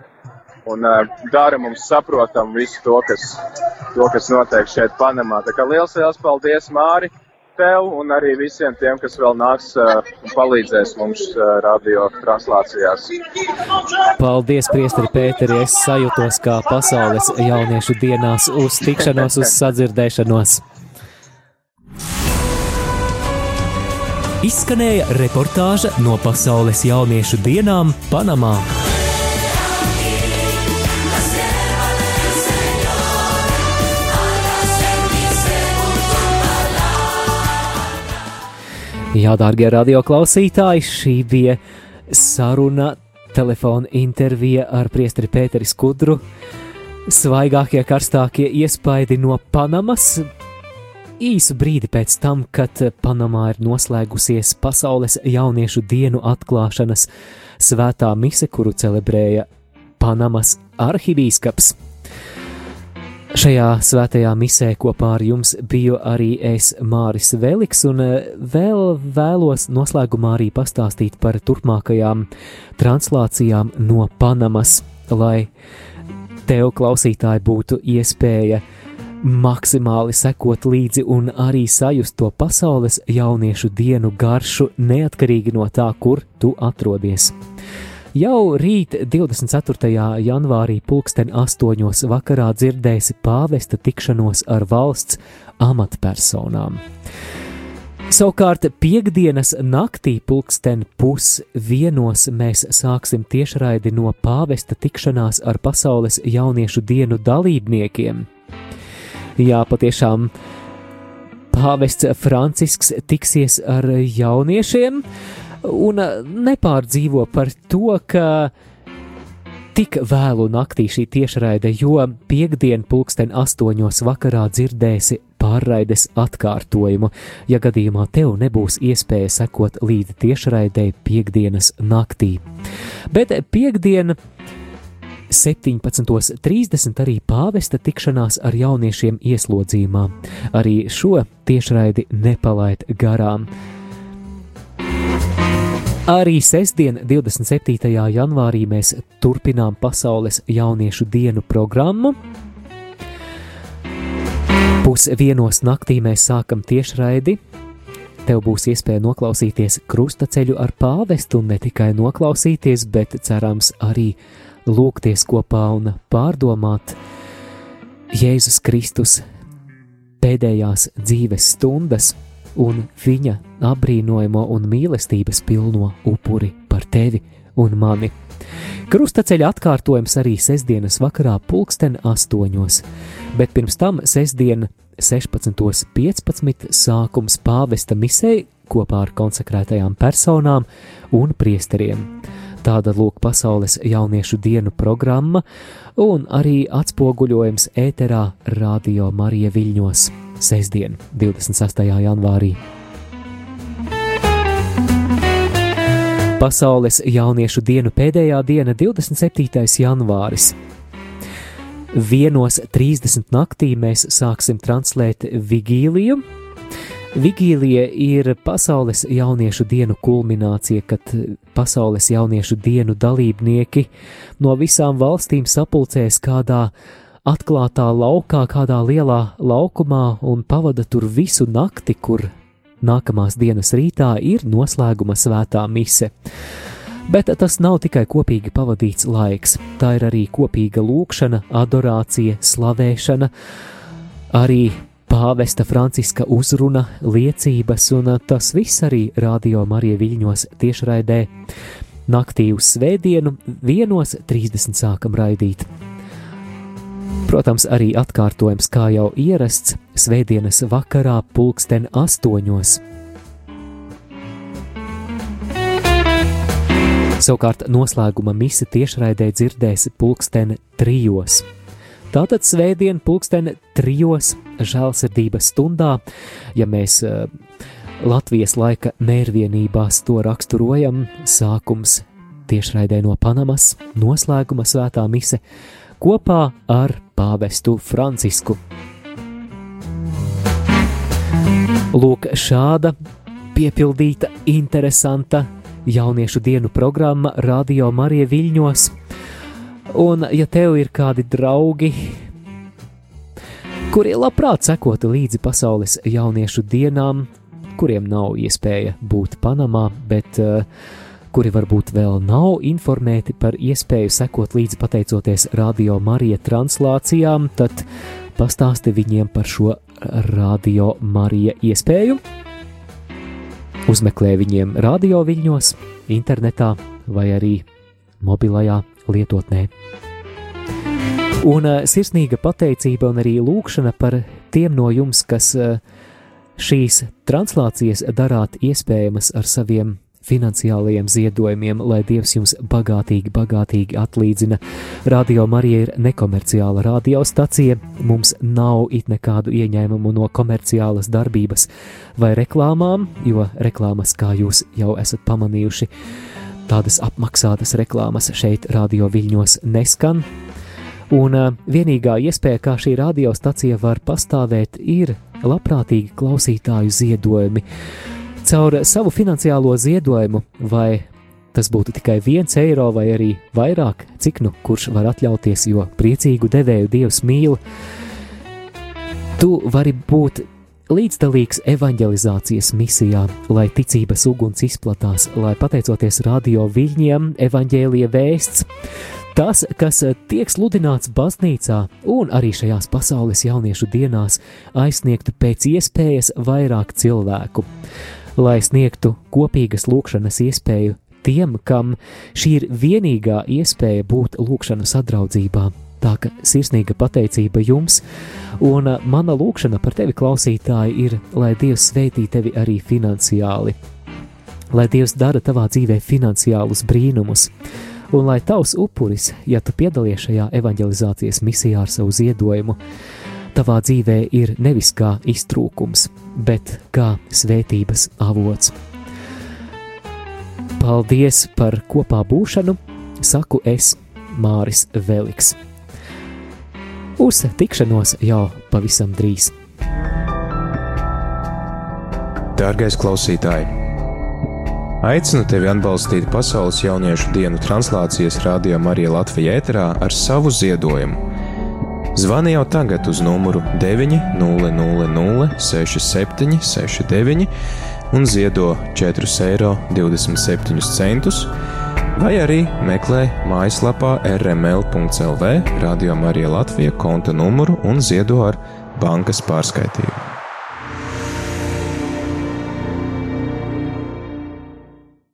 un dara mums saprotam visu to, kas, to, kas notiek šeit Panamā. Tā kā liels, liels paldies, Māri! Tev un arī visiem tiem, kas vēl nāks un palīdzēs mums radio translācijās.
Paldies, Priesteri Pēteri! Es sajūtos kā pasaules jauniešu dienās uz tikšanos, uz sadzirdēšanos. Izskanēja reportāža no pasaules jauniešu dienām Panamā. Jā, dārgie radioklausītāji, šī bija saruna, telefona intervija ar priesteri Pēteri Skudru. Svaigākie, karstākie iespaidi no Panamas. Īsu brīdi pēc tam, kad Panamā ir noslēgusies Pasaules jauniešu dienu atklāšanas svētā mise, kuru celebrēja Panamas arhibīskaps. Šajā svētajā misē kopā ar jums biju arī es, Māris Veliks, un eh, vēl vēlos noslēgumā arī pastāstīt par turpmākajām translācijām no Panamas, lai tev, klausītāji, būtu iespēja maksimāli sekot līdzi un arī sajust to pasaules jauniešu dienu garšu, neatkarīgi no tā, kur tu atrodies. Jau rīt, 24. janvārī, pulksten 8. vakarā dzirdēsi pāvesta tikšanos ar valsts amatpersonām. Savukārt, piekdienas naktī, pulksten pusdienos, mēs sāksim tiešraidi no pāvesta tikšanās ar pasaules jauniešu dienu dalībniekiem. Jā, patiešām pāvests Francisks tiksies ar jauniešiem, un nepārdzīvo par to, ka tik vēlu naktī šī tiešraide, jo piekdien pulksten astoņos vakarā dzirdēsi pārraides atkārtojumu, ja gadījumā tev nebūs iespēja sekot līdzi tiešraidei piekdienas naktī. Bet piekdien 17.30 arī pāvesta tikšanās ar jauniešiem ieslodzījumā. Arī šo tiešraidi nepalaid garām. Arī sestdien, 27. janvārī, mēs turpinām Pasaules jauniešu dienu programmu. Pusdienos naktī mēs sākam tiešraidi. Tev būs iespēja noklausīties krustaceļu ar pāvestu, un ne tikai noklausīties, bet cerams arī lūgties kopā un pārdomāt Jēzus Kristus pēdējās dzīves stundas un viņa apbrīnojamo un mīlestības pilno upuri par tevi un mani. Krustaceļa atkārtojums arī sestdienas vakarā pulksten astoņos, bet pirms tam sestdien 16.15 sākums pāvesta misē kopā ar konsekrētajām personām un priesteriem. Tāda lūk pasaules jauniešu dienu programma un arī atspoguļojums ēterā Radio Marija Viļņos sestdien, 26. janvārī. Pasaules jauniešu dienu pēdējā diena, 27. janvāris. Vienos 30 naktī mēs sāksim translēt vigīliju. Vigīlija ir pasaules jauniešu dienu kulminācija, kad pasaules jauniešu dienu dalībnieki no visām valstīm sapulcēs kādā atklātā laukā, kādā lielā laukumā un pavada tur visu nakti, kur nākamās dienas rītā ir noslēguma svētā mise. Bet tas nav tikai kopīgi pavadīts laiks, tā ir arī kopīga lūkšana, adorācija, slavēšana, arī pāvesta Franciska uzruna, liecības, un tas viss arī Radio Marija Viļņos tiešraidē. Naktī uz svētdienu, vienos 30 sākam raidīt. Protams, arī atkārtojums, kā jau ierasts, svētdienas vakarā pulksten astoņos. Savukārt noslēguma misi tiešraidē dzirdēs pulksten trijos. Tātad svētdien pulksten trijos žēlsirdības stundā, ja mēs uh, Latvijas laika mērvienībās to raksturojam, sākums tiešraidē no Panamas, noslēguma svētā mise kopā ar pāvestu Francisku. Lūk, šāda piepildīta, interesanta jauniešu dienu programma Radio Marija Viļņos. Un, ja tev ir kādi draugi, kuri labprāt sekotu līdzi pasaules jauniešu dienām, kuriem nav iespēja būt Panamā, bet uh, kuri varbūt vēl nav informēti par iespēju sekot līdzi pateicoties Radio Marija translācijām, tad pastāsti viņiem par šo Radio Marija iespēju Uzmeklē viņiem radio viļņos, internetā vai arī mobilajā lietotnē. Un uh, sirsnīga pateicība un arī lūkšana par tiem no jums, kas uh, šīs translācijas darāt iespējamas ar saviem finansiālajiem ziedojumiem, lai Dievs jums bagātīgi, bagātīgi atlīdzina. Radio Marija ir nekomerciāla radiostacija, mums nav it nekādu ieņēmumu no komerciālas darbības vai reklāmām, jo reklāmas, kā jūs jau esat pamanījuši, tādas apmaksātas reklāmas šeit radio viļņos neskan. Un vienīgā iespēja, kā šī radiostacija var pastāvēt, ir labprātīgi klausītāju ziedojumi caur savu finansiālo ziedojumu, vai tas būtu tikai viens eiro vai arī vairāk, cik nu kurš var atļauties, jo priecīgu devēju Dievs mīl, tu vari būt līdzdalīgs evanģelizācijas misijā, lai ticības uguns izplatās, lai pateicoties radio viļņiem, evaņģēlīja vēsts, tas, kas tiek sludināts baznīcā un arī šajās pasaules jauniešu dienās, aizsniegtu pēc iespējas vairāk cilvēku lai sniegtu kopīgas lūkšanas iespēju tiem, kam šī ir vienīgā iespēja būt lūkšanu sadraudzībā. Tā ka sirsnīga pateicība jums, un mana lūkšana par tevi, klausītāji, ir, lai Dievs sveitī tevi arī finansiāli, lai Dievs dara tavā dzīvē finansiālus brīnumus, un lai tavs upuris, ja tu piedalies šajā evanģelizācijas misijā ar savu ziedojumu, tavā dzīvē ir nevis kā iztrūkums, bet kā svētības avots. Paldies par kopā būšanu, saku es, Māris Veliks. Uz tikšanos jau pavisam drīz.
Dārgais klausītāj! Aicinu tevi atbalstīt Pasaules jauniešu dienu translācijas radio Marija Latvijā ēterā ar savu ziedojumu Zvani jau tagad uz numuru 900 6769 un ziedo 4,27 eiro, vai arī meklē mājaslapā rml.clv, Radio Marija Latvija konta numuru un ziedo ar bankas pārskaitījumu.